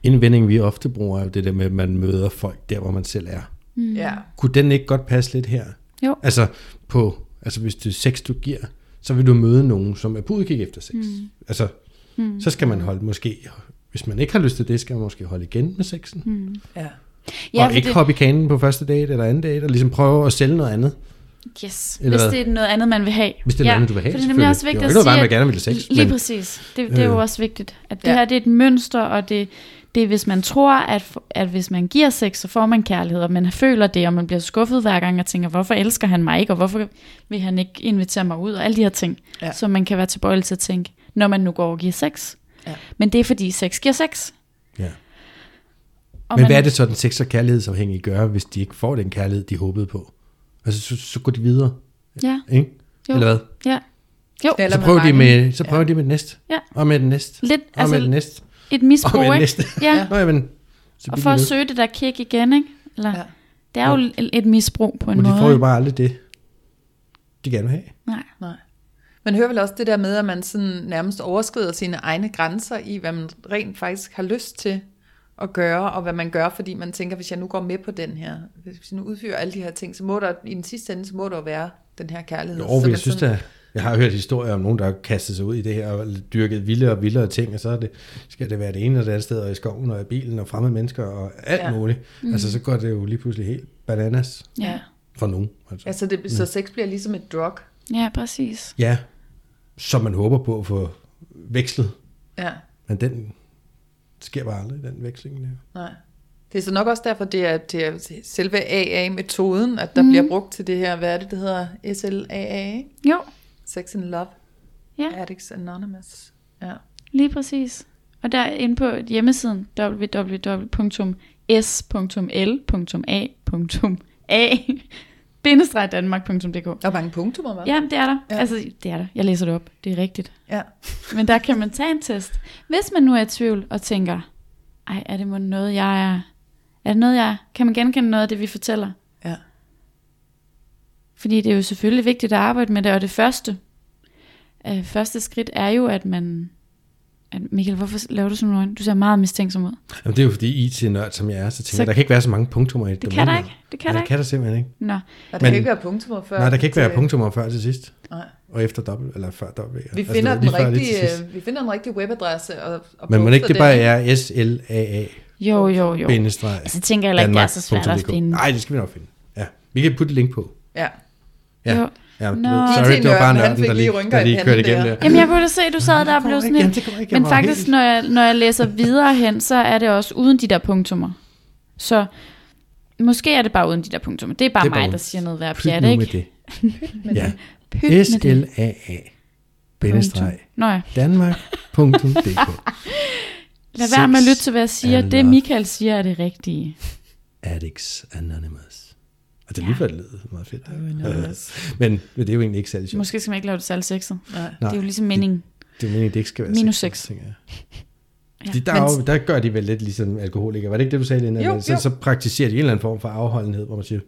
[SPEAKER 4] En indvending, vi ofte bruger, er jo det der med, at man møder folk der, hvor man selv er.
[SPEAKER 3] Mm. Ja.
[SPEAKER 4] Kunne den ikke godt passe lidt her?
[SPEAKER 2] Jo.
[SPEAKER 4] Altså, på, altså hvis det er sex, du giver, så vil du møde nogen, som er på udkig efter sex. Mm. Altså, mm. så skal man holde måske, hvis man ikke har lyst til det, skal man måske holde igen med sexen. Mm.
[SPEAKER 3] ja.
[SPEAKER 2] Ja,
[SPEAKER 4] og ikke
[SPEAKER 2] det,
[SPEAKER 4] hoppe i kanen på første date eller anden date, og ligesom prøve at sælge noget andet.
[SPEAKER 2] yes,
[SPEAKER 4] Eller
[SPEAKER 2] hvis
[SPEAKER 4] hvad?
[SPEAKER 2] det er noget andet, man vil have.
[SPEAKER 4] Hvis det er noget andet, du vil have,
[SPEAKER 2] For det er nemlig også vigtigt
[SPEAKER 4] Det er jo
[SPEAKER 2] at
[SPEAKER 4] ikke
[SPEAKER 2] sige,
[SPEAKER 4] noget, man gerne vil have sex,
[SPEAKER 2] Lige
[SPEAKER 4] men-
[SPEAKER 2] præcis. Det, det er jo
[SPEAKER 4] Øh.
[SPEAKER 2] også vigtigt, at det
[SPEAKER 3] Ja.
[SPEAKER 2] her det er et mønster, og det, det er, hvis man tror, at, at hvis man giver sex, så får man kærlighed, og man føler det, og man bliver skuffet hver gang, og tænker, hvorfor elsker han mig ikke, og hvorfor vil han ikke invitere mig ud, og alle de her ting,
[SPEAKER 3] Ja.
[SPEAKER 2] ja. som man kan være tilbøjelig til at tænke, når man nu går og giver sex.
[SPEAKER 3] Ja.
[SPEAKER 2] Men det er fordi sex giver sex.
[SPEAKER 4] Ja.
[SPEAKER 2] Og
[SPEAKER 4] Men
[SPEAKER 2] man,
[SPEAKER 4] hvad er det så, den sex- og kærlighedsafhængige gør, hvis de ikke får den kærlighed, de håbede på? Altså, så, så går de videre,
[SPEAKER 2] Ja,
[SPEAKER 4] ikke?
[SPEAKER 2] Jo.
[SPEAKER 4] Eller hvad?
[SPEAKER 2] ja. Jo,
[SPEAKER 4] Så prøver, de med, så prøver de med den næste.
[SPEAKER 2] Ja.
[SPEAKER 4] Og med den næste.
[SPEAKER 2] lidt,
[SPEAKER 4] Og med den
[SPEAKER 2] altså
[SPEAKER 4] næste.
[SPEAKER 2] Et misbrug,
[SPEAKER 4] den
[SPEAKER 2] ikke?
[SPEAKER 4] næste.
[SPEAKER 2] Ja,
[SPEAKER 4] Nå, jamen, så
[SPEAKER 2] og for at søge det der kick igen, ikke? Eller,
[SPEAKER 3] Ja.
[SPEAKER 2] ja. Det er jo et, et misbrug på en
[SPEAKER 4] Men de
[SPEAKER 2] måde.
[SPEAKER 4] får jo bare aldrig det, de gerne vil have.
[SPEAKER 2] Nej.
[SPEAKER 3] Nej. Man hører vel også det der med, at man sådan nærmest overskrider sine egne grænser i, hvad man rent faktisk har lyst til at gøre, og hvad man gør, fordi man tænker, hvis jeg nu går med på den her, hvis jeg nu udfører alle de her ting, så må der i den sidste ende, så må der være den her kærlighed.
[SPEAKER 4] Jo,
[SPEAKER 3] Så
[SPEAKER 4] jeg synes
[SPEAKER 3] sådan-
[SPEAKER 4] da, jeg har hørt historier om nogen, der har kastet sig ud i det her og dyrket vildere og vildere ting, og så er det, skal det være det ene og det andet sted, og i skoven og i bilen og fremmede mennesker og alt
[SPEAKER 3] Ja.
[SPEAKER 4] muligt. Mm. Altså, så går det jo lige pludselig helt bananas
[SPEAKER 2] Ja.
[SPEAKER 4] for nogen. Altså.
[SPEAKER 3] Ja, så, det, så sex bliver ligesom et drug.
[SPEAKER 2] ja, præcis.
[SPEAKER 4] Ja, som man håber på at få vekslet,
[SPEAKER 3] Ja,
[SPEAKER 4] men den sker bare aldrig, den veksling. Der.
[SPEAKER 3] nej. Det er så nok også derfor, det er, det er selve AA-metoden, at der mm. bliver brugt til det her, hvad er det, det hedder? SLAA, ikke?
[SPEAKER 2] Jo,
[SPEAKER 3] Sex and Love,
[SPEAKER 2] ja,
[SPEAKER 3] Addicts Anonymous. Ja.
[SPEAKER 2] lige præcis. Og der inde på hjemmesiden www.s.l.a.a danmark.dk
[SPEAKER 3] Der er mange punktummer, hva'?
[SPEAKER 2] Ja, det er der.
[SPEAKER 3] Ja.
[SPEAKER 2] Altså, det er der. Jeg læser det op. Det er rigtigt.
[SPEAKER 3] ja.
[SPEAKER 2] Men der kan man tage en test. Hvis man nu er i tvivl og tænker, ej, er det noget, jeg er... Er det noget, jeg er? Kan man genkende noget af det, vi fortæller? Fordi det er jo selvfølgelig vigtigt at arbejde med det, og det første, øh, første skridt er jo, at man... At Michael, hvorfor laver du sådan nogle øjne? Du ser meget mistænksom ud.
[SPEAKER 4] Jamen, det er jo fordi IT-nørd, som jeg er, så tænker
[SPEAKER 2] Så-
[SPEAKER 4] jeg, der kan ikke være så mange punktummer i et
[SPEAKER 2] Det
[SPEAKER 4] domæne.
[SPEAKER 2] kan der ikke. Det kan
[SPEAKER 4] ja,
[SPEAKER 2] der
[SPEAKER 4] det
[SPEAKER 2] ikke.
[SPEAKER 4] kan der simpelthen ikke.
[SPEAKER 2] Nå,
[SPEAKER 3] Og der
[SPEAKER 4] Men-
[SPEAKER 3] kan ikke være punktummer før.
[SPEAKER 4] Nej, der kan ikke være
[SPEAKER 3] til-
[SPEAKER 4] punktummer før til sidst,
[SPEAKER 3] Nej.
[SPEAKER 4] og efter dobbelt, eller før dobbelt. Ja.
[SPEAKER 3] Vi
[SPEAKER 4] Altså,
[SPEAKER 3] finder,
[SPEAKER 4] det var
[SPEAKER 3] den
[SPEAKER 4] før,
[SPEAKER 3] rigtige, vi finder den rigtige webadresse. Og, og
[SPEAKER 4] Men må ikke det bare er SLAA
[SPEAKER 2] jo, jo, jo.
[SPEAKER 4] bindestreg
[SPEAKER 2] Altså, tænker jeg heller ikke, det er så svært at finde.
[SPEAKER 4] Nej, det skal vi nok finde. Ja. Vi kan putte et link på.
[SPEAKER 3] Ja.
[SPEAKER 4] Ja.
[SPEAKER 2] Jo.
[SPEAKER 4] Ja,
[SPEAKER 2] Nå.
[SPEAKER 4] no. sorry, det var bare nørden, der
[SPEAKER 3] lige
[SPEAKER 4] der
[SPEAKER 3] i
[SPEAKER 4] lige kørte igennem
[SPEAKER 3] der.
[SPEAKER 2] Jamen, jeg kunne da se, at du sad der og blev sådan.
[SPEAKER 4] Jeg
[SPEAKER 2] Men faktisk,
[SPEAKER 4] helt-
[SPEAKER 2] når jeg, når jeg læser videre hen, så er det også uden de der punktummer. Så måske er det bare uden de der punktummer. Det er bare
[SPEAKER 4] Det er bare
[SPEAKER 2] mig, der siger noget værd
[SPEAKER 4] Pyt
[SPEAKER 2] pjat, ikke?
[SPEAKER 4] med det. Ja.
[SPEAKER 2] Pyt med det.
[SPEAKER 4] SLAA bindestreg
[SPEAKER 2] Nå ja.
[SPEAKER 4] Danmark.dk
[SPEAKER 2] Lad være med at lytte til, hvad jeg siger. Det. Michael siger er det rigtige.
[SPEAKER 4] Addicts Anonymous. Og det er lige før, det lyder meget fedt. men, men det er jo egentlig ikke særlig sjovt.
[SPEAKER 2] Måske skal man ikke lave det særlig sexet.
[SPEAKER 3] Nej.
[SPEAKER 2] Det er jo ligesom meningen.
[SPEAKER 4] Det er meningen, det ikke skal være
[SPEAKER 2] Minus
[SPEAKER 4] sex,
[SPEAKER 2] sex.
[SPEAKER 4] tænker jeg.
[SPEAKER 2] Ja.
[SPEAKER 4] De, der, er jo, der gør de vel lidt ligesom alkoholikere. Var det ikke det, du sagde, Lina?
[SPEAKER 3] Jo,
[SPEAKER 4] så,
[SPEAKER 3] jo.
[SPEAKER 4] så praktiserer de en eller anden form for afholdenhed, hvor man siger,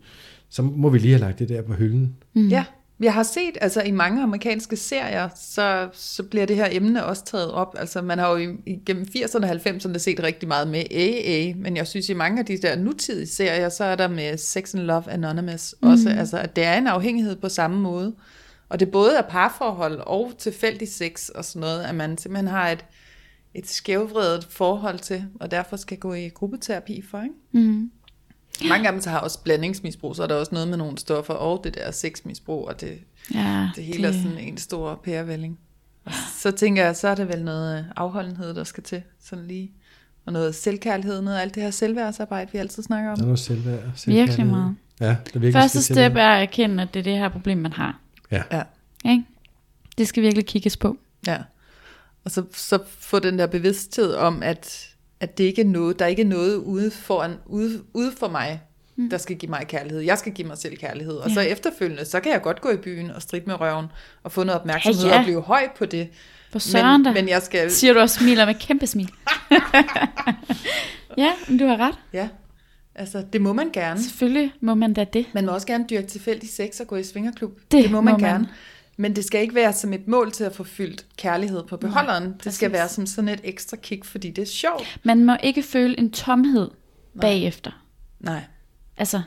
[SPEAKER 4] så må vi lige have lagt det der på hylden.
[SPEAKER 2] Mm.
[SPEAKER 3] Ja, jeg har set, altså i mange amerikanske serier, så, så bliver det her emne også taget op. Altså man har jo i- igennem 80'erne og 90'erne set rigtig meget med AA, men jeg synes i mange af de der nutidige serier, så er der med Sex and Love Anonymous også, altså at det er en afhængighed på samme måde. Og det både er parforhold og tilfældig sex og sådan noget, at man simpelthen har et, et skævvredet forhold til, og derfor skal gå i gruppeterapi for, ikke?
[SPEAKER 2] Mm.
[SPEAKER 3] Mange af dem så har også blandingsmisbrug, så er der også noget med nogle stoffer, og det der sexmisbrug, og det,
[SPEAKER 2] Ja,
[SPEAKER 3] det hele er sådan en stor pærevælling. Og så tænker jeg, så er det vel noget afholdenhed, der skal til, sådan lige. Og noget selvkærlighed, noget af alt det her selvværdsarbejde, vi altid snakker
[SPEAKER 4] Der er
[SPEAKER 3] om.
[SPEAKER 4] noget selvværd.
[SPEAKER 2] Virkelig
[SPEAKER 4] selvkærlighed.
[SPEAKER 2] meget.
[SPEAKER 4] Ja, det er virkelig
[SPEAKER 2] Første step er at erkende, at det er det her problem, man har.
[SPEAKER 4] Ja.
[SPEAKER 3] Ja,
[SPEAKER 2] Ikke? Det skal virkelig kigges på.
[SPEAKER 3] ja. Og så, så få den der bevidsthed om, at, at det ikke er noget, der er ikke er noget ude, foran, ude, ude for mig, der skal give mig kærlighed. Jeg skal give mig selv kærlighed. Og
[SPEAKER 2] Ja.
[SPEAKER 3] så efterfølgende, så kan jeg godt gå i byen og stride med røven og få noget opmærksomhed
[SPEAKER 2] Ja, ja.
[SPEAKER 3] og blive høj på det.
[SPEAKER 2] For søren.
[SPEAKER 3] Men, men jeg skal...
[SPEAKER 2] Siger du og smiler med kæmpe smil. ja, men du har ret.
[SPEAKER 3] Ja, altså det må man gerne.
[SPEAKER 2] Selvfølgelig må man da det.
[SPEAKER 3] Man må også gerne dyrke tilfældig sex og gå i svingerklub. Det,
[SPEAKER 2] Det
[SPEAKER 3] må man
[SPEAKER 2] må man.
[SPEAKER 3] Men det skal ikke være som et mål til at få fyldt kærlighed på beholderen. Nej, det skal være som sådan et ekstra kick, fordi det er sjovt.
[SPEAKER 2] Man må ikke føle en tomhed bagefter.
[SPEAKER 3] Nej.
[SPEAKER 2] Altså,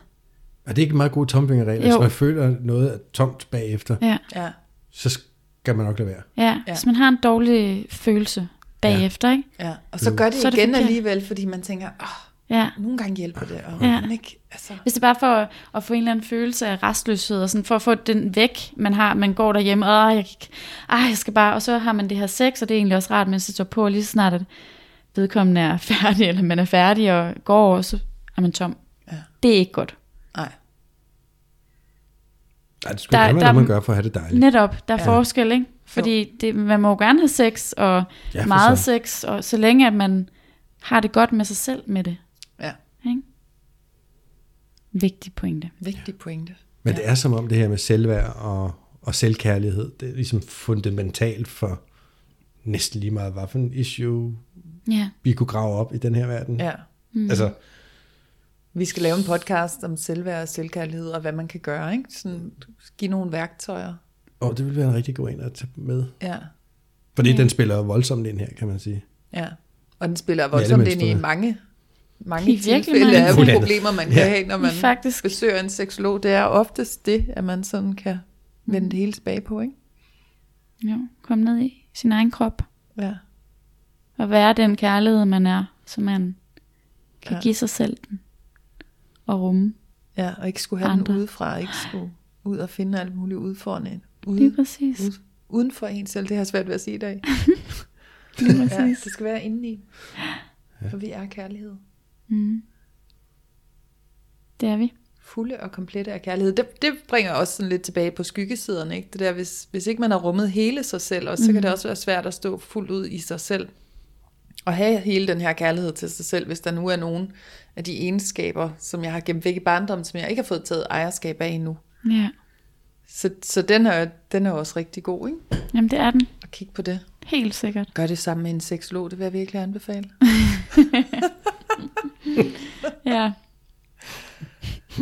[SPEAKER 4] Er det ikke en meget god tomfingerregel? Hvis man føler noget er tomt bagefter,
[SPEAKER 2] ja.
[SPEAKER 3] Ja.
[SPEAKER 4] så skal man nok lade være.
[SPEAKER 2] Ja,
[SPEAKER 3] Ja.
[SPEAKER 2] hvis man har en dårlig følelse bagefter, ikke?
[SPEAKER 3] ja. Og så gør det,
[SPEAKER 2] Så er det
[SPEAKER 3] igen
[SPEAKER 2] forkert.
[SPEAKER 3] alligevel, fordi man tænker, oh,
[SPEAKER 2] Ja.
[SPEAKER 3] nogle gange hjælper det, og
[SPEAKER 2] Ja.
[SPEAKER 3] ikke, altså,
[SPEAKER 2] Hvis det er bare for at, at få en eller anden følelse af restløshed, og sådan for at få den væk, man har, man går derhjemme, og jeg, ej, jeg skal bare, og så har man det her sex, og det er egentlig også rart, mens det står på, lige så snart at vedkommende er færdig, eller man er færdig og går, og så er man tom.
[SPEAKER 3] Ja.
[SPEAKER 2] Det er ikke godt.
[SPEAKER 3] nej.
[SPEAKER 4] Nej, det skulle
[SPEAKER 2] Der-
[SPEAKER 4] der- noget, man gør for at have det dejligt.
[SPEAKER 2] Netop, der er
[SPEAKER 3] Ja.
[SPEAKER 2] forskel, ikke? Fordi det, man må jo gerne have sex, og
[SPEAKER 4] Ja,
[SPEAKER 2] meget
[SPEAKER 4] så.
[SPEAKER 2] sex, og så længe at man har det godt med sig selv med det.
[SPEAKER 3] Ja?
[SPEAKER 2] Vigtig pointe.
[SPEAKER 3] vigtig pointe.
[SPEAKER 4] Men det er som om det her med selvværd og, og selvkærlighed, det er ligesom fundamentalt for næsten lige meget, hvad for en issue
[SPEAKER 2] Ja.
[SPEAKER 4] vi kunne grave op i den her verden.
[SPEAKER 3] Ja.
[SPEAKER 2] Mm.
[SPEAKER 4] Altså,
[SPEAKER 3] Vi skal lave en podcast om selvværd og selvkærlighed, og hvad man kan gøre, ikke? Sådan, give nogle værktøjer.
[SPEAKER 4] og det vil være en rigtig god en at tage med.
[SPEAKER 3] Ja,
[SPEAKER 4] Fordi
[SPEAKER 2] Ja.
[SPEAKER 4] den spiller voldsomt ind her, kan man sige.
[SPEAKER 3] ja. Og den spiller voldsomt ind i mange, mange tilfælde
[SPEAKER 2] mange
[SPEAKER 3] af
[SPEAKER 4] tilfælde.
[SPEAKER 3] problemer, man
[SPEAKER 4] Ja.
[SPEAKER 3] kan have, når man
[SPEAKER 2] Faktisk.
[SPEAKER 3] besøger en seksolog. Det er oftest det, at man sådan kan vende det hele tilbage på, ikke?
[SPEAKER 2] Jo, kom ned i sin egen krop.
[SPEAKER 3] Ja.
[SPEAKER 2] Og være den kærlighed, man er, så man kan
[SPEAKER 3] Ja.
[SPEAKER 2] ja. give sig selv den. Og rumme.
[SPEAKER 3] Ja, og ikke skulle have
[SPEAKER 2] Andre.
[SPEAKER 3] den udefra, ikke skulle ud og finde alt muligt udfordrende.
[SPEAKER 2] Lige
[SPEAKER 3] Ude,
[SPEAKER 2] præcis.
[SPEAKER 3] ude, uden for en selv, det har jeg svært ved at sige i dag.
[SPEAKER 2] Lige
[SPEAKER 3] Ja,
[SPEAKER 2] præcis.
[SPEAKER 3] det skal være indeni. For vi er kærlighed.
[SPEAKER 2] Mm. Det er vi.
[SPEAKER 3] Fulde og komplette af kærlighed. Det, det bringer også sådan lidt tilbage på skyggesiderne. Ikke? Det der, hvis, hvis ikke man har rummet hele sig selv, og så mm. kan det også være svært at stå fuldt ud i sig selv. Og have hele den her kærlighed til sig selv, hvis der nu er nogen af de egenskaber, som jeg har gemt væk i barndommen, som jeg ikke har fået taget ejerskab af endnu.
[SPEAKER 2] Ja.
[SPEAKER 3] Så, så den, er, den er også rigtig god, ikke?
[SPEAKER 2] Jamen det er den.
[SPEAKER 3] At kigge på det.
[SPEAKER 2] Helt sikkert.
[SPEAKER 3] Gør det sammen med en seksolog, det vil jeg virkelig anbefale.
[SPEAKER 2] Ja.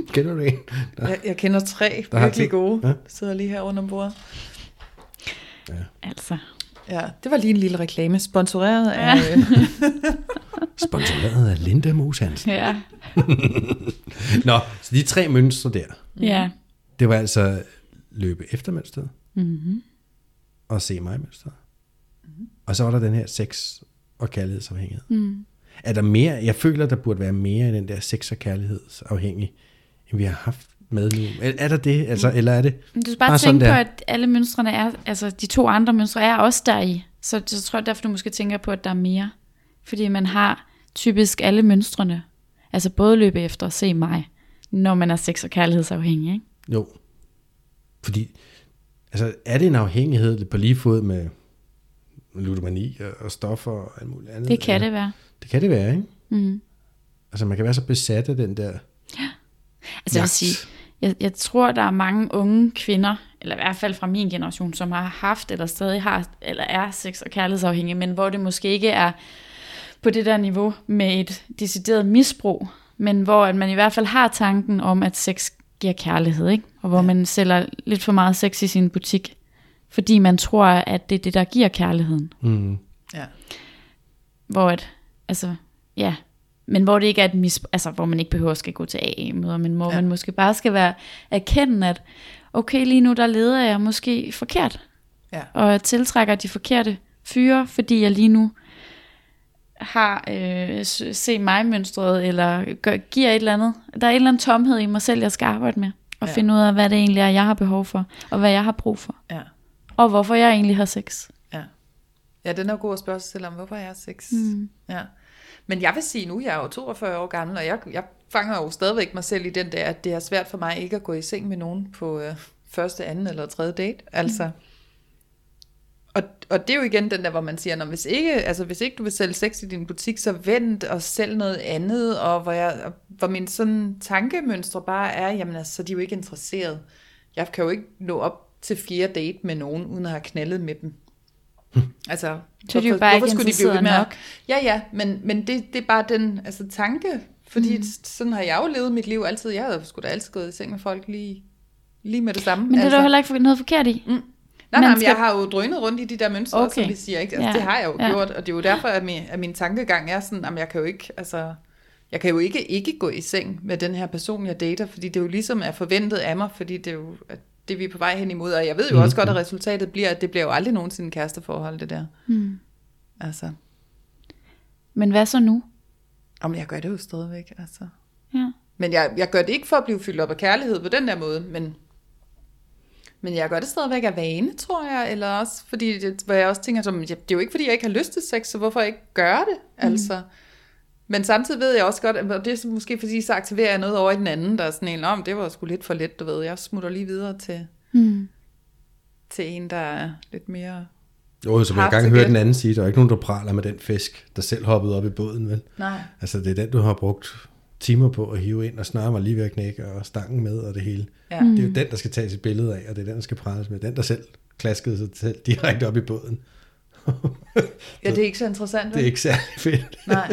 [SPEAKER 4] Kender du en?
[SPEAKER 3] Jeg, jeg kender tre
[SPEAKER 4] Der
[SPEAKER 3] virkelig gode,
[SPEAKER 4] Ja.
[SPEAKER 3] ja. sidder lige her under bordet.
[SPEAKER 2] Altså.
[SPEAKER 3] Ja, det var lige en lille reklame, sponsoreret af... øh,
[SPEAKER 4] Sponsoreret af Linda Moos Hansen.
[SPEAKER 2] Ja.
[SPEAKER 4] Nå, så de tre mønstre der,
[SPEAKER 2] Ja.
[SPEAKER 4] det var altså løbe efter mønstret,
[SPEAKER 2] Mm-hmm.
[SPEAKER 4] og se mig mønstret. Og så var der den her sex og kærlighedsafhængighed.
[SPEAKER 2] Mm.
[SPEAKER 4] Er der mere, jeg føler, der burde være mere i den der sex og kærlighedsafhængig, end vi har haft med nu. Er, er der det, altså, eller er det?
[SPEAKER 2] Men Du skal bare,
[SPEAKER 4] Bare
[SPEAKER 2] tænke på, at alle mønstrene er, altså de to andre mønstre er også der i. Så, så tror jeg derfor, du måske tænker på, at der er mere. Fordi man har typisk alle mønstrene. Altså både løbe efter og se mig, når man er sex- og kærlighedsafhængig. Ikke?
[SPEAKER 4] Jo. Fordi, altså, er det en afhængighed på lige fod med ludomani og, og stoffer og alt muligt andet?
[SPEAKER 2] Det kan
[SPEAKER 4] Eller-
[SPEAKER 2] det være.
[SPEAKER 4] Det kan det være, ikke?
[SPEAKER 2] Mm.
[SPEAKER 4] Altså, man kan være så besat af den der
[SPEAKER 2] Altså jeg vil sige, jeg, jeg tror, der er mange unge kvinder, eller i hvert fald fra min generation, som har haft eller stadig har, eller er sex- og kærlighedsafhængige, men hvor det måske ikke er på det der niveau med et decideret misbrug, men hvor at man i hvert fald har tanken om, at sex giver kærlighed, ikke? og hvor ja. man sælger lidt for meget sex i sin butik, fordi man tror, at det er det, der giver kærligheden.
[SPEAKER 4] Mm.
[SPEAKER 3] ja.
[SPEAKER 2] Hvor at, altså, ja, men hvor det ikke er et mis, altså hvor man ikke behøver at skal gå til AA-møder, men hvor
[SPEAKER 3] Ja.
[SPEAKER 2] man måske bare skal være erkende, at okay, lige nu der leder jeg måske forkert,
[SPEAKER 3] Ja.
[SPEAKER 2] og jeg tiltrækker de forkerte fyre, fordi jeg lige nu har øh, se mig mønstret, eller gør, giver et eller andet. Der er et eller andet tomhed i mig selv, jeg skal arbejde med, og
[SPEAKER 3] ja.
[SPEAKER 2] finde ud af, hvad det egentlig er, jeg har behov for, og hvad jeg har brug for,
[SPEAKER 3] Ja.
[SPEAKER 2] Og hvorfor jeg egentlig har sex.
[SPEAKER 3] Ja. Ja, den er god at spørge sig selv om, hvorfor jeg sex? Mm. Ja. Men jeg vil sige nu, jeg er jo 42 år gammel, og jeg, jeg fanger jo stadigvæk mig selv i den der, at det er svært for mig ikke at gå i seng med nogen på øh, første, anden eller tredje date. Altså, mm. og, og det er jo igen den der, hvor man siger, når hvis ikke, altså hvis ikke du vil sælge sex i din butik, så vent og sælg noget andet, og hvor, jeg, hvor min sådan tankemønstre bare er, jamen altså, så er de jo ikke interesseret. Jeg kan jo ikke nå op til fjerde date med nogen, uden at have knaldet med dem. Altså,
[SPEAKER 2] Så er de jo bare ikke interesseret
[SPEAKER 3] at-
[SPEAKER 2] nok.
[SPEAKER 3] Ja, ja, men, men det, det er bare den altså, tanke, fordi mm. sådan har jeg jo levet mit liv altid. Jeg havde sgu da altid gået i seng med folk lige, lige med det samme.
[SPEAKER 2] Men det er der jo heller ikke noget forkert i.
[SPEAKER 3] Mm. Nej, nej, men
[SPEAKER 2] skal-
[SPEAKER 3] jeg har jo drønet rundt i de der mønstre, okay.
[SPEAKER 2] Okay.
[SPEAKER 3] som vi siger. Ikke? Altså,
[SPEAKER 2] Ja.
[SPEAKER 3] Det har jeg jo
[SPEAKER 2] Ja.
[SPEAKER 3] gjort, og det er jo derfor, at min, at min tankegang er sådan, at jeg kan jo ikke, altså, jeg kan jo ikke ikke gå i seng med den her person, jeg dater, fordi det jo ligesom er forventet af mig, fordi det er jo at det, vi er på vej hen imod. Og jeg ved jo også godt, at resultatet bliver, at det bliver jo aldrig nogensinde kæresteforhold, det der.
[SPEAKER 2] Mm.
[SPEAKER 3] Altså,
[SPEAKER 2] Men hvad så nu?
[SPEAKER 3] om jeg gør det jo stadigvæk, altså.
[SPEAKER 2] Ja.
[SPEAKER 3] Men jeg, jeg gør det ikke for at blive fyldt op af kærlighed på den der måde, men, men jeg gør det stadigvæk af vane, tror jeg, eller også fordi, det, hvor jeg også tænker, som, det er jo ikke fordi, jeg ikke har lyst til sex, så hvorfor ikke gøre det, altså. Men samtidig ved jeg også godt, at det er så måske fordi, så aktiverer jeg noget over i den anden, der er sådan en, om det var sgu lidt for let, du ved, jeg smutter lige videre til,
[SPEAKER 2] Mm.
[SPEAKER 3] til en, der er lidt mere,
[SPEAKER 4] Jo, som jeg engang hørte den anden sige, der er ikke nogen, der praler med den fisk, der selv hoppede op i båden, vel?
[SPEAKER 3] nej,
[SPEAKER 4] Altså, det er den, du har brugt timer på at hive ind, og snart var lige ved at knække, og stangen med, og det hele.
[SPEAKER 3] ja.
[SPEAKER 2] Mm.
[SPEAKER 4] Det er jo den, der skal tages et billede af, og det er den, der skal prales med. Den, der selv klaskede sig selv direkte op i båden.
[SPEAKER 3] Ja, det er ikke så interessant,
[SPEAKER 4] Det er ikke særlig fedt.
[SPEAKER 3] Nej.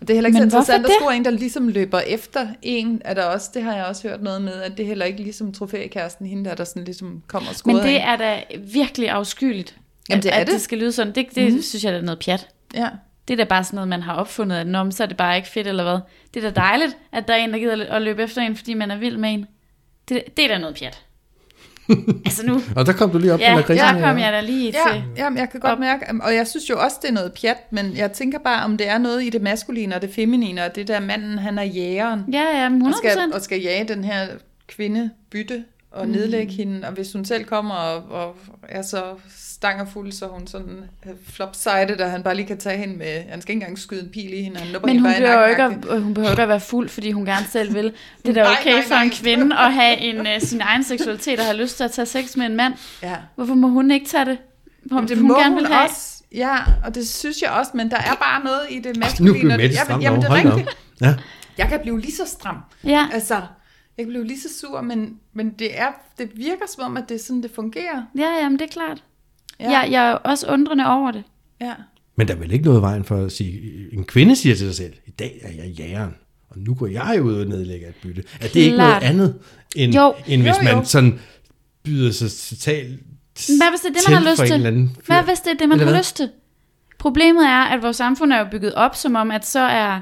[SPEAKER 3] Det er heller ikke så
[SPEAKER 2] Men hvorfor
[SPEAKER 3] interessant, at skulle en, der ligesom løber efter en, er der også, det har jeg også hørt noget med, at det er heller ikke ligesom trofækæresten, hende der, der sådan ligesom kommer og
[SPEAKER 2] Men det
[SPEAKER 3] en.
[SPEAKER 2] er da virkelig afskyeligt.
[SPEAKER 3] Jamen, det er
[SPEAKER 2] at,
[SPEAKER 3] det.
[SPEAKER 2] At det skal lyde sådan. Det, det mm. synes jeg, det er noget pjat.
[SPEAKER 3] Ja.
[SPEAKER 2] Det er da bare sådan noget, man har opfundet, at Nå, så er det bare ikke fedt, eller hvad? Det er da dejligt, at der er en, der gider at løbe efter en, fordi man er vild med en. Det, det er da noget pjat. altså nu,
[SPEAKER 4] Og der kom du lige op
[SPEAKER 2] ja,
[SPEAKER 4] med lakridsen.
[SPEAKER 2] der kom jeg da lige
[SPEAKER 3] Ja,
[SPEAKER 2] til.
[SPEAKER 3] jamen, jeg kan godt
[SPEAKER 2] op.
[SPEAKER 3] mærke, og jeg synes jo også, det er noget pjat, men jeg tænker bare, om det er noget i det maskuline og det feminine, og det der manden, han er jægeren,
[SPEAKER 2] Ja, ja, 100%.
[SPEAKER 3] og skal, og skal jage den her kvinde bytte og
[SPEAKER 2] Mm.
[SPEAKER 3] nedlægge hende, og hvis hun selv kommer og, og er så stangerfuld, så er hun sådan øh, flopsided, og han bare lige kan tage hende med, han skal ikke engang skyde en pil i hende, han
[SPEAKER 2] Men hun
[SPEAKER 3] bare
[SPEAKER 2] behøver, ikke at, hun behøver ikke at være fuld, fordi hun gerne selv vil. Det er da
[SPEAKER 3] Nej,
[SPEAKER 2] okay
[SPEAKER 3] nej,
[SPEAKER 2] for en
[SPEAKER 3] nej.
[SPEAKER 2] kvinde at have en, uh, sin egen seksualitet og have lyst til at tage sex med en mand.
[SPEAKER 3] Ja.
[SPEAKER 2] Hvorfor må hun ikke tage det? Hvor
[SPEAKER 3] Jamen, det
[SPEAKER 2] hun
[SPEAKER 3] må
[SPEAKER 2] gerne
[SPEAKER 3] hun
[SPEAKER 2] vil have.
[SPEAKER 3] også. Ja, og det synes jeg også, men der er bare noget i det
[SPEAKER 4] Nu
[SPEAKER 3] maskuline.
[SPEAKER 4] blev
[SPEAKER 3] og det-
[SPEAKER 4] Mette
[SPEAKER 3] jamen,
[SPEAKER 4] stram
[SPEAKER 3] jamen, det er rigtigt.
[SPEAKER 4] Ja.
[SPEAKER 3] Jeg kan blive lige så stram.
[SPEAKER 2] Ja,
[SPEAKER 3] Altså, jeg kan blive lige så sur, men, men det, er, det virker som om, at det er sådan, det fungerer.
[SPEAKER 2] ja, jamen det er klart.
[SPEAKER 3] Ja.
[SPEAKER 2] Ja. Jeg, jeg er også undrende over det.
[SPEAKER 3] ja.
[SPEAKER 4] Men der er vel ikke noget vejen for at sige, en kvinde siger til sig selv, i dag er jeg jægeren, og nu går jeg ud og nedlægger et bytte. Er det ikke noget
[SPEAKER 2] Klart.
[SPEAKER 4] andet, end,
[SPEAKER 2] Jo.
[SPEAKER 4] end hvis
[SPEAKER 3] Jo, jo.
[SPEAKER 4] man sådan byder sig totalt
[SPEAKER 2] Hvad hvis det er det, man har lyst til?
[SPEAKER 4] eller anden fyr?
[SPEAKER 2] Hvad hvis det er det, man
[SPEAKER 4] Eller
[SPEAKER 2] har
[SPEAKER 4] hvad?
[SPEAKER 2] lyst til? Problemet er, at vores samfund er jo bygget op, som om, at så er,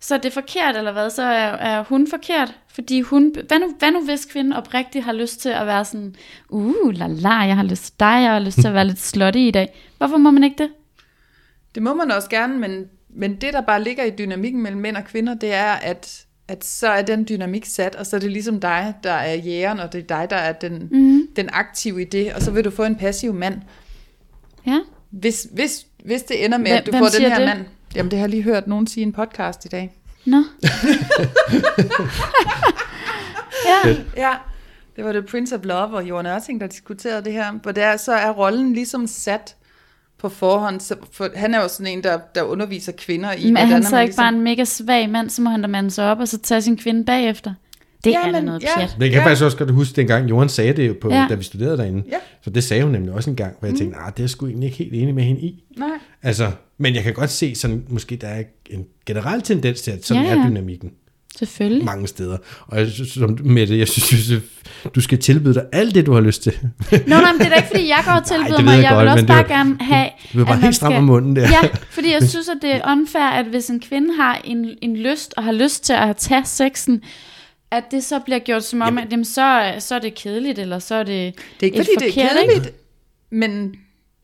[SPEAKER 2] så er det forkert, eller hvad? Så er, er hun forkert. Fordi hun, hvad nu, hvad nu hvis kvinden oprigtigt har lyst til at være sådan, uh, la la, jeg har lyst til dig, jeg har lyst til at være lidt slutty i dag. Hvorfor må man ikke det?
[SPEAKER 3] Det må man også gerne, men, men det, der bare ligger i dynamikken mellem mænd og kvinder, det er, at, at så er den dynamik sat, og så er det ligesom dig, der er jægeren, og det er dig, der er den, mm. den aktive i det, og så vil du få en passiv mand.
[SPEAKER 2] Ja,
[SPEAKER 3] Hvis, hvis, hvis det ender med,
[SPEAKER 2] Hvem-
[SPEAKER 3] at du
[SPEAKER 2] hvem
[SPEAKER 3] får den her
[SPEAKER 2] det?
[SPEAKER 3] mand... Jamen, det har jeg lige hørt nogen sige i en podcast i dag.
[SPEAKER 2] Nå. ja,
[SPEAKER 3] Ja, det var det Prince of Love og Johan Ørting, der diskuterede det her. Hvor der så er rollen ligesom sat på forhånd. Så, for, han er jo sådan en, der, der underviser kvinder i,
[SPEAKER 2] men er han
[SPEAKER 3] hvordan
[SPEAKER 2] så
[SPEAKER 3] man
[SPEAKER 2] ikke bare en mega svag mand, så må han da mande sig op og så tage sin kvinde bagefter. Det
[SPEAKER 3] Ja,
[SPEAKER 2] er
[SPEAKER 3] men-
[SPEAKER 2] noget
[SPEAKER 3] ja.
[SPEAKER 2] pjat.
[SPEAKER 4] Det kan jeg
[SPEAKER 3] Ja.
[SPEAKER 4] faktisk også godt huske, dengang Johan sagde det jo, på,
[SPEAKER 2] Ja.
[SPEAKER 4] da vi studerede derinde.
[SPEAKER 3] Ja.
[SPEAKER 4] Så det sagde hun nemlig også en gang, hvor jeg
[SPEAKER 3] Mm.
[SPEAKER 4] tænkte, ah, det er jeg sgu egentlig ikke helt enig med hende i.
[SPEAKER 3] Nej.
[SPEAKER 4] Altså, men jeg kan godt se, sådan, måske der er en generel tendens til, at sådan
[SPEAKER 2] Ja,
[SPEAKER 4] er dynamikken
[SPEAKER 2] Selvfølgelig.
[SPEAKER 4] mange steder. Og jeg synes, som med det, jeg synes, du skal tilbyde dig alt det, du har lyst til.
[SPEAKER 2] Nå, nej, men det er da ikke, fordi jeg går og tilbyder
[SPEAKER 4] det ved
[SPEAKER 2] mig.
[SPEAKER 4] jeg
[SPEAKER 2] Jeg,
[SPEAKER 4] godt,
[SPEAKER 2] vil også bare
[SPEAKER 4] jo-
[SPEAKER 2] gerne have...
[SPEAKER 4] Du er bare helt stram om munden der.
[SPEAKER 2] Ja, fordi jeg synes, at det er unfair, at hvis en kvinde har en, en lyst, og har lyst til at tage sexen, at det så bliver gjort som om,
[SPEAKER 4] Jamen.
[SPEAKER 2] at jamen, så, så er det kedeligt, eller så er det
[SPEAKER 3] Det er ikke,
[SPEAKER 2] et
[SPEAKER 3] fordi det er
[SPEAKER 2] forkert, ikke?
[SPEAKER 3] kedeligt, men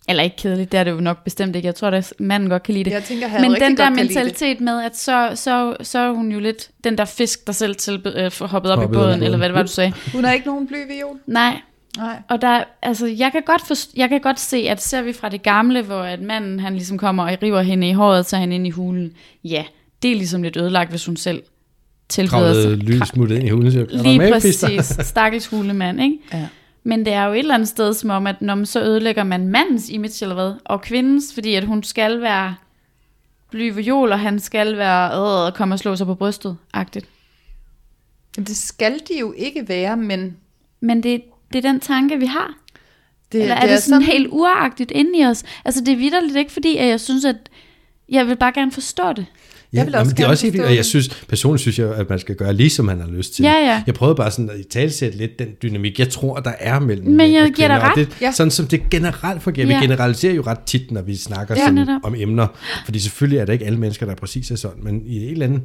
[SPEAKER 2] Eller ikke kedeligt, det er det jo nok bestemt ikke. Jeg tror, at manden godt kan lide det.
[SPEAKER 3] jeg tænker,
[SPEAKER 2] Men den der mentalitet med, at så, så, så er hun jo lidt den der fisk, der selv til, øh, hoppet op
[SPEAKER 4] Hoppet
[SPEAKER 2] i
[SPEAKER 4] op i
[SPEAKER 2] båden, eller hvad det var, du sagde.
[SPEAKER 3] Hun har ikke nogen blyviol.
[SPEAKER 2] Nej,
[SPEAKER 3] Nej.
[SPEAKER 2] og der, altså, jeg kan, godt forst- jeg kan godt se, at ser vi fra det gamle, hvor at manden han ligesom kommer og river hende i håret og tager hende ind i hulen. Ja, det er ligesom lidt ødelagt, hvis hun selv tilbyder
[SPEAKER 4] Kravlede
[SPEAKER 2] sig.
[SPEAKER 4] lysmuttet ind i hulen. Er
[SPEAKER 2] Lige præcis. Stakkels hulemand, ikke?
[SPEAKER 3] Ja.
[SPEAKER 2] Men det er jo et eller andet sted som om, at når man så ødelægger man mandens image eller hvad, og kvindens, fordi at hun skal være blyviol, og han skal være, øh, komme og slå sig på brystet, agtigt.
[SPEAKER 3] Det skal de jo ikke være, men
[SPEAKER 2] Men det, det er den tanke, vi har.
[SPEAKER 3] det,
[SPEAKER 2] Eller er det, sådan, helt uragtigt inde i os? Altså det er vidderligt ikke, fordi at jeg synes, at jeg vil bare gerne forstå det.
[SPEAKER 4] Ja,
[SPEAKER 3] Jeg vil også
[SPEAKER 4] jamen, det er også helt, og jeg synes, personligt synes jeg, at man skal gøre lige, som man har lyst til.
[SPEAKER 2] Ja, ja.
[SPEAKER 4] Jeg prøvede bare sådan at i talsætte lidt den dynamik, jeg tror, der er mellem
[SPEAKER 2] Men jeg giver dig ret.
[SPEAKER 4] Det,
[SPEAKER 3] Ja.
[SPEAKER 4] Sådan som det generelt fungerer.
[SPEAKER 2] Ja.
[SPEAKER 4] Vi generaliserer jo ret tit, når vi snakker
[SPEAKER 2] Ja,
[SPEAKER 4] sådan,
[SPEAKER 2] netop.
[SPEAKER 4] om emner. Fordi selvfølgelig er der ikke alle mennesker, der er præcis er sådan, men i et eller andet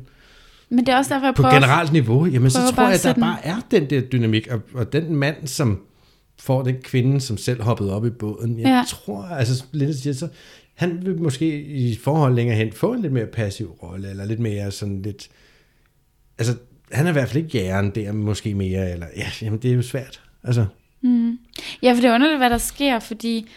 [SPEAKER 2] Men det er også derfor, jeg
[SPEAKER 4] på
[SPEAKER 2] prøver...
[SPEAKER 4] generelt niveau, jamen så tror jeg,
[SPEAKER 2] at
[SPEAKER 4] der bare er den der dynamik, og, og den mand, som får den kvinde, som selv hoppede op i båden, jeg
[SPEAKER 2] Ja.
[SPEAKER 4] tror, altså Linda siger, så han vil måske i forhold længere hen få en lidt mere passiv rolle, eller lidt mere sådan lidt, altså han er i hvert fald ikke jæren der, måske mere, eller ja, jamen det er jo svært, altså.
[SPEAKER 2] Ja, for det er underligt, hvad der sker, fordi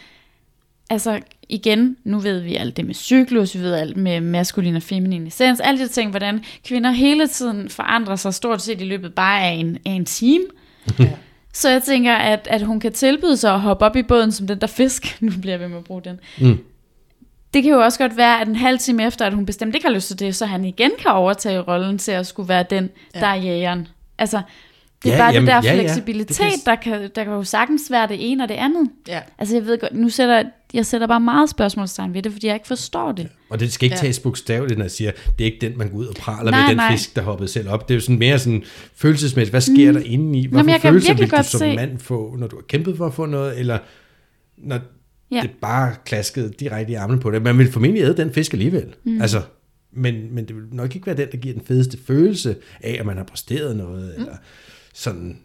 [SPEAKER 2] altså igen, nu ved vi alt det med cyklus, vi ved alt med maskulin og feminin essens, alle de ting, hvordan kvinder hele tiden forandrer sig stort set i løbet bare af en, af en time.
[SPEAKER 3] Ja.
[SPEAKER 2] Så jeg tænker, at, at hun kan tilbyde sig at hoppe op i båden som den der fisk. Nu bliver jeg ved med at bruge den.
[SPEAKER 4] Mm.
[SPEAKER 2] Det kan jo også godt være, at en halv time efter, at hun bestemt ikke har lyst til det, så han igen kan overtage rollen til at skulle være den, der er jægeren. Altså, det er
[SPEAKER 4] Ja,
[SPEAKER 2] bare
[SPEAKER 4] jamen,
[SPEAKER 2] det der
[SPEAKER 4] ja, ja.
[SPEAKER 2] fleksibilitet,
[SPEAKER 4] Det kan-
[SPEAKER 2] der, kan, der kan jo sagtens være det ene og det andet.
[SPEAKER 3] Ja.
[SPEAKER 2] Altså jeg ved godt, nu sætter jeg sætter bare meget spørgsmålstegn ved det, fordi jeg ikke forstår det.
[SPEAKER 4] Og det skal ikke
[SPEAKER 3] Ja.
[SPEAKER 4] tages bogstaveligt, når jeg siger, det er ikke den, man går ud og praler
[SPEAKER 2] Nej,
[SPEAKER 4] med, den
[SPEAKER 2] nej.
[SPEAKER 4] fisk, der hoppede selv op. Det er jo sådan mere sådan følelsesmæssigt. Hvad sker mm. der inde i? Hvorfor
[SPEAKER 2] jeg kan
[SPEAKER 4] følelser
[SPEAKER 2] virkelig
[SPEAKER 4] vil du
[SPEAKER 2] godt
[SPEAKER 4] som
[SPEAKER 2] se-
[SPEAKER 4] mand få, når du har kæmpet for at få noget, eller når
[SPEAKER 2] Ja.
[SPEAKER 4] det bare klaskede direkte i armen på det. Man vil formentlig æde den fisk alligevel. Mm. Altså, men, men det vil nok ikke være den, der giver den fedeste følelse af, at man har præsteret noget, mm. eller sådan,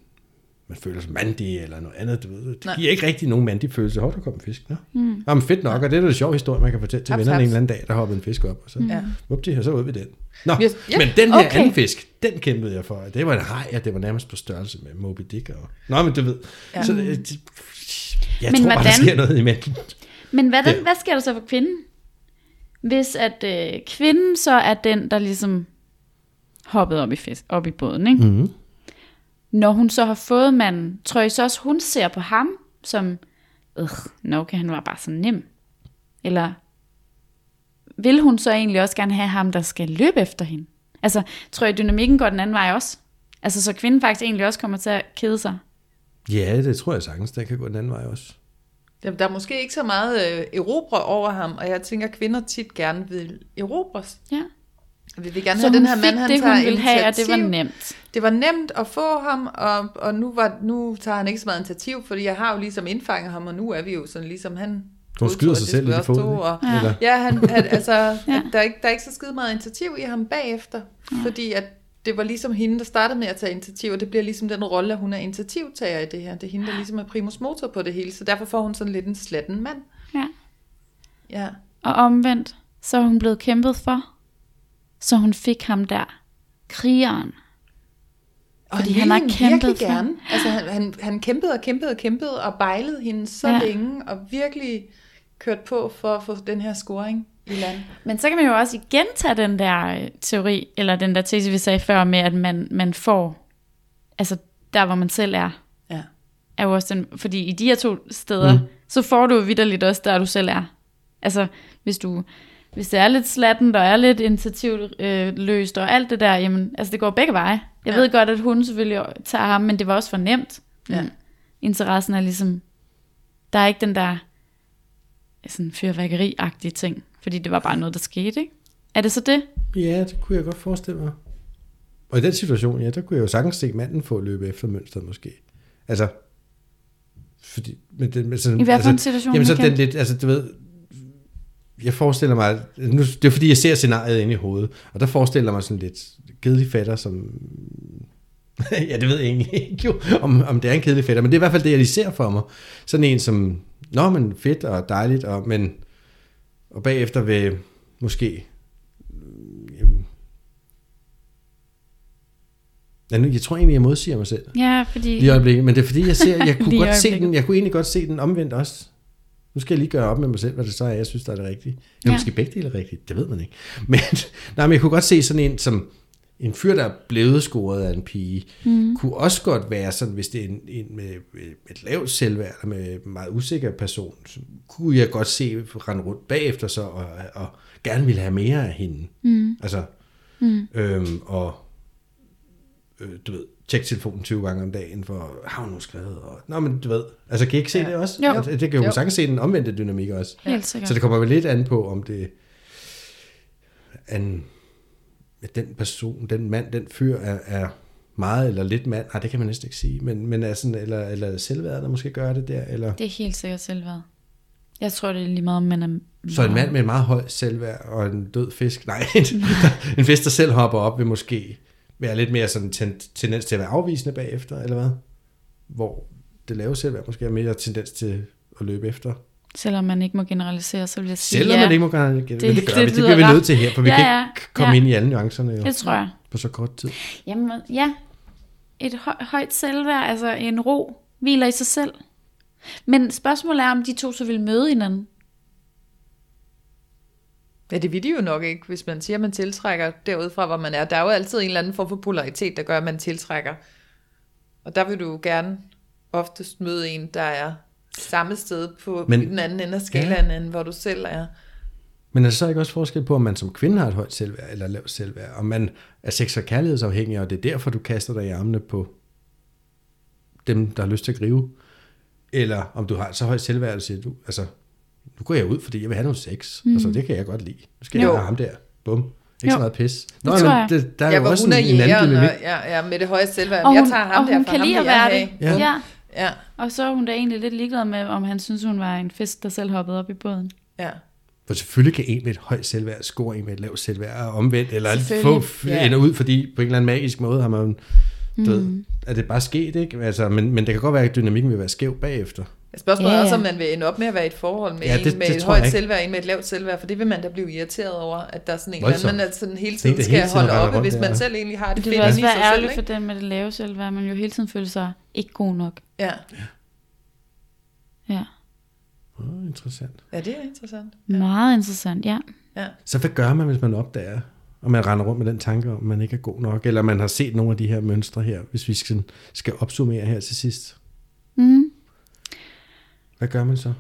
[SPEAKER 4] man føler sig mandig, eller noget andet. Du ved. Det
[SPEAKER 3] Nej.
[SPEAKER 4] giver ikke rigtig nogen mandig følelse. Hov, der kom en fisk. Nå. Mm. Nå, men fedt nok, og det er da en sjov historie, man kan fortælle til
[SPEAKER 3] Haps,
[SPEAKER 4] vennerne en eller anden dag, der hoppede en fisk op, og så,
[SPEAKER 3] Ja.
[SPEAKER 4] Vupti, og så ud vi den. Nå,
[SPEAKER 3] Yes, ja,
[SPEAKER 4] men den her
[SPEAKER 2] okay.
[SPEAKER 4] anden fisk, den kæmpede jeg for. Det var en haj, og det var nærmest på størrelse med Moby Dick. Og... Nå, men du ved.
[SPEAKER 3] Ja.
[SPEAKER 4] Ja. Så, øh, det, jeg
[SPEAKER 2] Men
[SPEAKER 4] tror bare, der
[SPEAKER 2] hvordan-
[SPEAKER 4] sker noget i mænden.
[SPEAKER 2] Men hvad,
[SPEAKER 4] Ja.
[SPEAKER 2] hvad sker der så for kvinden? Hvis at øh, kvinden så er den, der ligesom hoppede op i, fisk, op i båden, ikke?
[SPEAKER 4] Mm-hmm.
[SPEAKER 2] Når hun så har fået manden, tror jeg så også, hun ser på ham som, øh, nå okay, han var bare så nem. Eller vil hun så egentlig også gerne have ham, der skal løbe efter hende? Altså, tror jeg, dynamikken går den anden vej også? Altså, så kvinden faktisk egentlig også kommer til at kede sig.
[SPEAKER 4] Ja, det tror jeg sagtens, den kan gå den anden vej også.
[SPEAKER 3] Der, der er måske ikke så meget øh, erobre over ham, og jeg tænker, at kvinder tit gerne vil erobres.
[SPEAKER 2] Ja.
[SPEAKER 3] Vi vil gerne
[SPEAKER 2] Så
[SPEAKER 3] have den her
[SPEAKER 2] fik
[SPEAKER 3] mand, han
[SPEAKER 2] det,
[SPEAKER 3] tager
[SPEAKER 2] hun ville have, og det var nemt.
[SPEAKER 3] Det var nemt at få ham, og, og nu, var, nu tager han ikke så meget initiativ, fordi jeg har jo ligesom indfanget ham, og nu er vi jo sådan ligesom han...
[SPEAKER 4] Hun skyder sig
[SPEAKER 3] det
[SPEAKER 4] selv lidt i foden.
[SPEAKER 3] Og,
[SPEAKER 2] Ja.
[SPEAKER 3] Ja, han, han, altså,
[SPEAKER 2] Ja.
[SPEAKER 3] ja. der, er ikke, der er ikke så skide meget initiativ i ham bagefter, fordi at det var ligesom hende, der startede med at tage initiativ, og det bliver ligesom den rolle, at hun er initiativtager i det her. Det er hende, der ligesom er primus motor på det hele, så derfor får hun sådan lidt en slatten mand.
[SPEAKER 2] Ja.
[SPEAKER 3] Ja.
[SPEAKER 2] Og omvendt, så er hun blevet kæmpet for. Så hun fik ham der, krigeren.
[SPEAKER 3] Og
[SPEAKER 2] Fordi han har kæmpet for-
[SPEAKER 3] gerne. Altså, han, han, han kæmpede og kæmpede og kæmpede og bejlede hende så
[SPEAKER 2] ja.
[SPEAKER 3] længe, og virkelig kørt på for at få den her scoring i land.
[SPEAKER 2] Men så kan man jo også igen tage den der øh, teori, eller den der tese, vi sagde før, med at man, man får, altså der hvor man selv er,
[SPEAKER 3] Ja.
[SPEAKER 2] er jo også den, fordi i de her to steder, mm. så får du jo vidderligt også der, du selv er. Altså, hvis du, hvis det er lidt slatten, og er lidt initiativløst og alt det der, jamen, altså det går begge veje. Jeg
[SPEAKER 3] Ja.
[SPEAKER 2] ved godt, at hun selvfølgelig tager ham, men det var også for nemt.
[SPEAKER 3] Ja.
[SPEAKER 2] Mm. Interessen er ligesom, der er ikke den der sådan fyrværkeri-agtige ting, fordi det var bare noget, der skete, ikke? Er det så det?
[SPEAKER 4] ja, det kunne jeg godt forestille mig. Og i den situation, ja, der kunne jeg jo sagtens se manden få at løbe efter mønstret måske. Altså, fordi, men det, men sådan,
[SPEAKER 2] I hvert fald en
[SPEAKER 4] altså,
[SPEAKER 2] situation,
[SPEAKER 4] Jamen så den lidt, altså du ved, jeg forestiller mig, nu, det er fordi jeg ser scenariet inde i hovedet, og der forestiller mig sådan lidt kedelig fatter, som ja, det ved jeg egentlig ikke jo, om, om det er en kedelig fætter, men det er i hvert fald det, jeg lige ser for mig. Sådan en som, nå, men fedt og dejligt, og, men, og bagefter vil måske, jamen, Ja, nu- jeg tror egentlig, jeg modsiger mig selv
[SPEAKER 2] Ja, fordi...
[SPEAKER 4] lige øjeblikket, men det er fordi, jeg ser, jeg kunne godt se den, jeg kunne egentlig godt se den omvendt også. Nu skal jeg lige gøre op med mig selv, hvad det så er, jeg synes, der er det rigtige. Eller
[SPEAKER 2] Ja.
[SPEAKER 4] måske begge dele er rigtigt, det ved man ikke. Men, nej, men jeg kunne godt se sådan en, som en fyr, der er blevet scoret af en pige, mm. kunne også godt være sådan, hvis det er en, en med, med et lavt selvværd, eller med en meget usikker person, så kunne jeg godt se rende rundt bagefter så, og, og gerne ville have mere af hende. Mm. Altså, mm. Øhm, og øh, du ved, tjek telefonen 20 gange om dagen, for har hun nu skrevet? Og, nå, men du ved, altså kan I ikke se ja. det også?
[SPEAKER 2] Jo.
[SPEAKER 4] Altså, det kan jo,
[SPEAKER 3] Jo.
[SPEAKER 4] sagtens se den omvendte dynamik også.
[SPEAKER 2] Helt sikkert.
[SPEAKER 4] Så det kommer vel lidt an på, om det an, at den person, den mand, den fyr er, er meget eller lidt mand. Nej, det kan man næsten ikke sige. Men, men er sådan, eller, eller selvværd, der måske gør det der. Eller,
[SPEAKER 2] Det er helt sikkert selvværd. Jeg tror, det er lige meget, om man er...
[SPEAKER 4] så en mand med en meget høj selvværd og en død fisk, nej, en, en fisk, der selv hopper op, vil måske være lidt mere sådan ten, tendens til at være afvisende bagefter, eller hvad? Hvor det lave selvværd måske er mere tendens til at løbe efter.
[SPEAKER 2] Selvom man ikke må generalisere, så vil jeg sige
[SPEAKER 4] Selvom
[SPEAKER 2] ja.
[SPEAKER 4] man ikke må gøre det, men det gør
[SPEAKER 2] det
[SPEAKER 4] vi. Det bliver vi nødt til her, for vi
[SPEAKER 2] Ja,
[SPEAKER 4] kan
[SPEAKER 2] ja,
[SPEAKER 4] ikke komme
[SPEAKER 2] ja.
[SPEAKER 4] ind i alle nuancerne jo,
[SPEAKER 2] Det tror jeg.
[SPEAKER 4] på så kort tid.
[SPEAKER 2] Jamen, ja. Et høj, højt selvværd, altså en ro, hviler i sig selv. Men spørgsmålet er, om de to så vil møde hinanden.
[SPEAKER 3] Ja, det vil de jo nok ikke, hvis man siger, at man tiltrækker derudfra, hvor man er. Der er jo altid en eller anden form for polaritet, der gør, at man tiltrækker. Og der vil du gerne oftest møde en, der er samme sted på
[SPEAKER 4] Men-
[SPEAKER 3] Men, den anden ende af skalaen, ja. end hvor du selv er.
[SPEAKER 4] Men er der så ikke også forskel på, om man som kvinde har et højt selvværd eller lavt selvværd? Om man er sex- og kærlighedsafhængig, og det er derfor, du kaster dig i armene på dem, der har lyst til at gribe? Eller om du har et så højt selvværd, at du siger, du, altså, nu går jeg ud, fordi jeg vil have noget sex. Mm. Altså, det kan jeg godt lide. Nu skal jeg
[SPEAKER 3] Jo.
[SPEAKER 4] have ham der. Bum. Ikke
[SPEAKER 2] Jo.
[SPEAKER 4] så meget pis. Nå,
[SPEAKER 2] Det jeg.
[SPEAKER 4] det, der er
[SPEAKER 3] Ja,
[SPEAKER 4] jo også
[SPEAKER 3] hun er
[SPEAKER 4] en, en anden dynamik.
[SPEAKER 3] og ja, ja, med det høje selvværd.
[SPEAKER 2] Og
[SPEAKER 3] jeg
[SPEAKER 2] hun,
[SPEAKER 3] tager ham
[SPEAKER 2] og
[SPEAKER 3] der,
[SPEAKER 2] hun
[SPEAKER 3] for
[SPEAKER 2] kan
[SPEAKER 3] ham
[SPEAKER 2] lide at
[SPEAKER 3] jeg
[SPEAKER 2] være det.
[SPEAKER 4] Ja.
[SPEAKER 2] Ja.
[SPEAKER 3] Ja,
[SPEAKER 2] Og så er hun da egentlig lidt ligeglad med, om han synes, hun var en fisk, der selv hoppede op i båden.
[SPEAKER 3] ja.
[SPEAKER 4] For selvfølgelig kan en med et højt selvværd score en med et lavt selvværd og omvendt, eller få
[SPEAKER 3] Ja.
[SPEAKER 4] ender ud, fordi på en eller anden magisk måde har man, mm. du ved, er det bare sket, ikke? Altså, men, men det kan godt være, at dynamikken vil være skæv bagefter.
[SPEAKER 3] Spørgsmålet
[SPEAKER 2] Ja,
[SPEAKER 3] er
[SPEAKER 2] ja.
[SPEAKER 3] også, om man vil ende op med at være i et forhold med
[SPEAKER 4] Ja,
[SPEAKER 3] ja,
[SPEAKER 4] det-
[SPEAKER 3] en med
[SPEAKER 4] det
[SPEAKER 3] et højt selvværd, en med et lavt selvværd, for det vil man da blive irriteret over, at der er sådan en eller anden, man er sådan hele tiden skal
[SPEAKER 4] hele tiden
[SPEAKER 3] holde oppe, hvis man
[SPEAKER 4] ja.
[SPEAKER 3] selv egentlig har det,
[SPEAKER 2] Det
[SPEAKER 3] fedt
[SPEAKER 2] vil også
[SPEAKER 3] inde i
[SPEAKER 2] være
[SPEAKER 3] sig selv,
[SPEAKER 2] ærgerligt for den med det lave selvværd, man jo hele tiden føler sig ikke god nok.
[SPEAKER 3] Ja.
[SPEAKER 2] Ja.
[SPEAKER 4] Oh, interessant.
[SPEAKER 3] ja, det er interessant.
[SPEAKER 2] Meget interessant, ja.
[SPEAKER 3] Ja.
[SPEAKER 4] Så hvad gør man, hvis man opdager, og man render rundt med den tanke om, man ikke er god nok, eller man har set nogle af de her mønstre her, hvis vi skal, skal opsummere her til sidst?
[SPEAKER 2] Mm.
[SPEAKER 4] Hvad gør man så?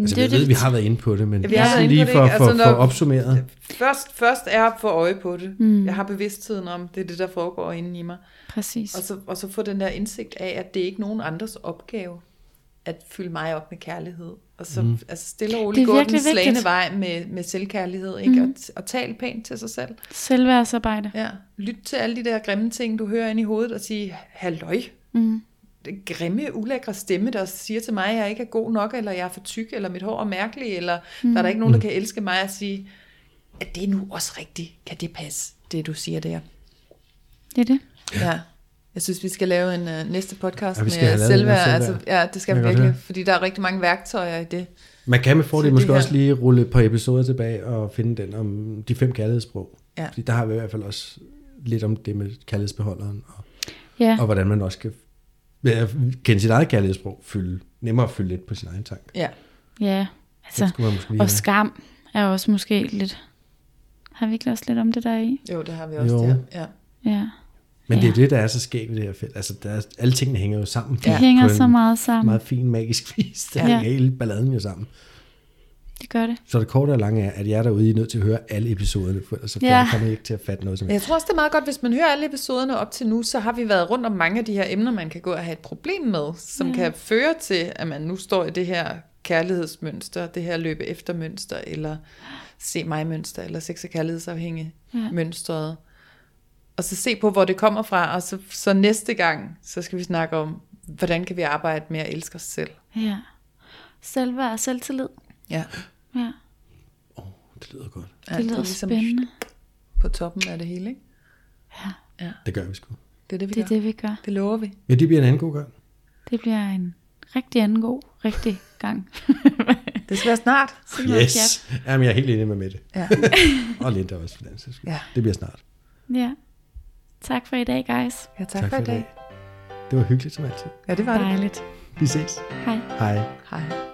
[SPEAKER 4] Altså,
[SPEAKER 2] det er
[SPEAKER 4] jeg ved,
[SPEAKER 2] det,
[SPEAKER 4] vi har været inde på det, men
[SPEAKER 3] vi har
[SPEAKER 4] lige
[SPEAKER 3] på det,
[SPEAKER 4] for, for,
[SPEAKER 3] Altså,
[SPEAKER 4] for opsummeret.
[SPEAKER 3] Først, først er at få øje på det. Mm. Jeg har bevidstheden om, det er det, der foregår inde i mig.
[SPEAKER 2] Præcis.
[SPEAKER 3] Og så, og så få den der indsigt af, at det er ikke nogen andres opgave at fylde mig op med kærlighed. Og så mm. altså stille og roligt gå den slagende
[SPEAKER 2] vigtigt.
[SPEAKER 3] vej med, med selvkærlighed. Ikke? Mm. Og, og tale pænt til sig selv.
[SPEAKER 2] Selvværdsarbejde.
[SPEAKER 3] Ja. Lyt til alle de der grimme ting, du hører ind i hovedet, og sige, halløj.
[SPEAKER 2] Mm.
[SPEAKER 3] Det grimme, ulækre stemme, der siger til mig, at jeg ikke er god nok, eller jeg er for tyk, eller mit hår er mærkeligt, eller mm. der er der ikke nogen, der kan elske mig og sige, at det er nu også rigtigt. Kan det passe, det du siger der?
[SPEAKER 2] Det er det.
[SPEAKER 3] Ja. Jeg synes, vi skal lave en uh, næste podcast
[SPEAKER 4] Ja,
[SPEAKER 3] med selvværd. Altså, ja, det skal vi virkelig,
[SPEAKER 4] høre.
[SPEAKER 3] fordi der er rigtig mange værktøjer i det.
[SPEAKER 4] Man kan med fordel måske
[SPEAKER 3] det her-
[SPEAKER 4] også lige rulle et par episoder tilbage og finde den om de fem kærlighedssprog.
[SPEAKER 3] Ja.
[SPEAKER 4] Fordi der har vi i hvert fald også lidt om det med kærlighedsbeholderen, og,
[SPEAKER 2] Ja.
[SPEAKER 4] og hvordan man også kan ved at kende sit eget kærlighedssprog, fylde, nemmere at fylde lidt på sin egen tank.
[SPEAKER 3] Ja.
[SPEAKER 2] Ja.
[SPEAKER 4] Det
[SPEAKER 2] Altså, og
[SPEAKER 4] have.
[SPEAKER 2] skam er også måske lidt... Har vi ikke også lidt om det der i?
[SPEAKER 3] Jo, det har vi også
[SPEAKER 4] Jo.
[SPEAKER 3] der. Ja.
[SPEAKER 2] Ja.
[SPEAKER 4] Men det er
[SPEAKER 2] Ja.
[SPEAKER 4] det, der er så skægt ved det her felt. Altså, der er, alle tingene hænger jo sammen.
[SPEAKER 2] Det
[SPEAKER 3] Ja.
[SPEAKER 2] hænger så meget sammen.
[SPEAKER 4] Meget fin, magisk vis. Det
[SPEAKER 2] Ja.
[SPEAKER 4] hænger hele balladen jo sammen.
[SPEAKER 2] Det gør det.
[SPEAKER 4] Så det korte og lange er, at jeg er derude, I er nødt til at høre alle episoderne, for ellers så
[SPEAKER 2] Ja.
[SPEAKER 4] kommer I ikke til at fatte noget som
[SPEAKER 3] Men jeg tror også, det er meget godt, hvis man hører alle episoderne op til nu, så har vi været rundt om mange af de her emner, man kan gå og have et problem med, som
[SPEAKER 2] Ja.
[SPEAKER 3] ja. kan føre til, at man nu står i det her kærlighedsmønster, det her løbe efter mønster, eller se mig mønster, eller sex- og kærlighedsafhængig
[SPEAKER 2] ja.
[SPEAKER 3] mønstret. Og så se på, hvor det kommer fra, og så, så næste gang, så skal vi snakke om, hvordan kan vi arbejde med at elske os selv.
[SPEAKER 2] Ja. Selvværd og selvtillid.
[SPEAKER 3] Ja,
[SPEAKER 2] Ja.
[SPEAKER 4] Det lyder godt.
[SPEAKER 2] Det lyder
[SPEAKER 3] ligesom
[SPEAKER 2] spændende.
[SPEAKER 3] på toppen af det hele, ikke?
[SPEAKER 4] Det gør vi sgu.
[SPEAKER 3] Det er det, vi
[SPEAKER 2] Det er
[SPEAKER 3] gør.
[SPEAKER 2] det, vi gør.
[SPEAKER 3] Det lover vi.
[SPEAKER 4] Men det bliver en anden god gang.
[SPEAKER 2] Det bliver en rigtig anden god, rigtig gang.
[SPEAKER 3] Det skal være snart.
[SPEAKER 4] Yes. Jamen, jeg er helt enig med Mette.
[SPEAKER 3] Ja.
[SPEAKER 4] Og Linda også, for den.
[SPEAKER 3] Ja.
[SPEAKER 4] Det bliver snart.
[SPEAKER 2] Ja. Tak for i dag, guys.
[SPEAKER 3] ja, tak, tak for i dag.
[SPEAKER 4] Det var hyggeligt som altid.
[SPEAKER 3] Ja, det var det.
[SPEAKER 2] Dejligt.
[SPEAKER 4] Vi ses.
[SPEAKER 2] Hej.
[SPEAKER 4] Hej.
[SPEAKER 3] Hej.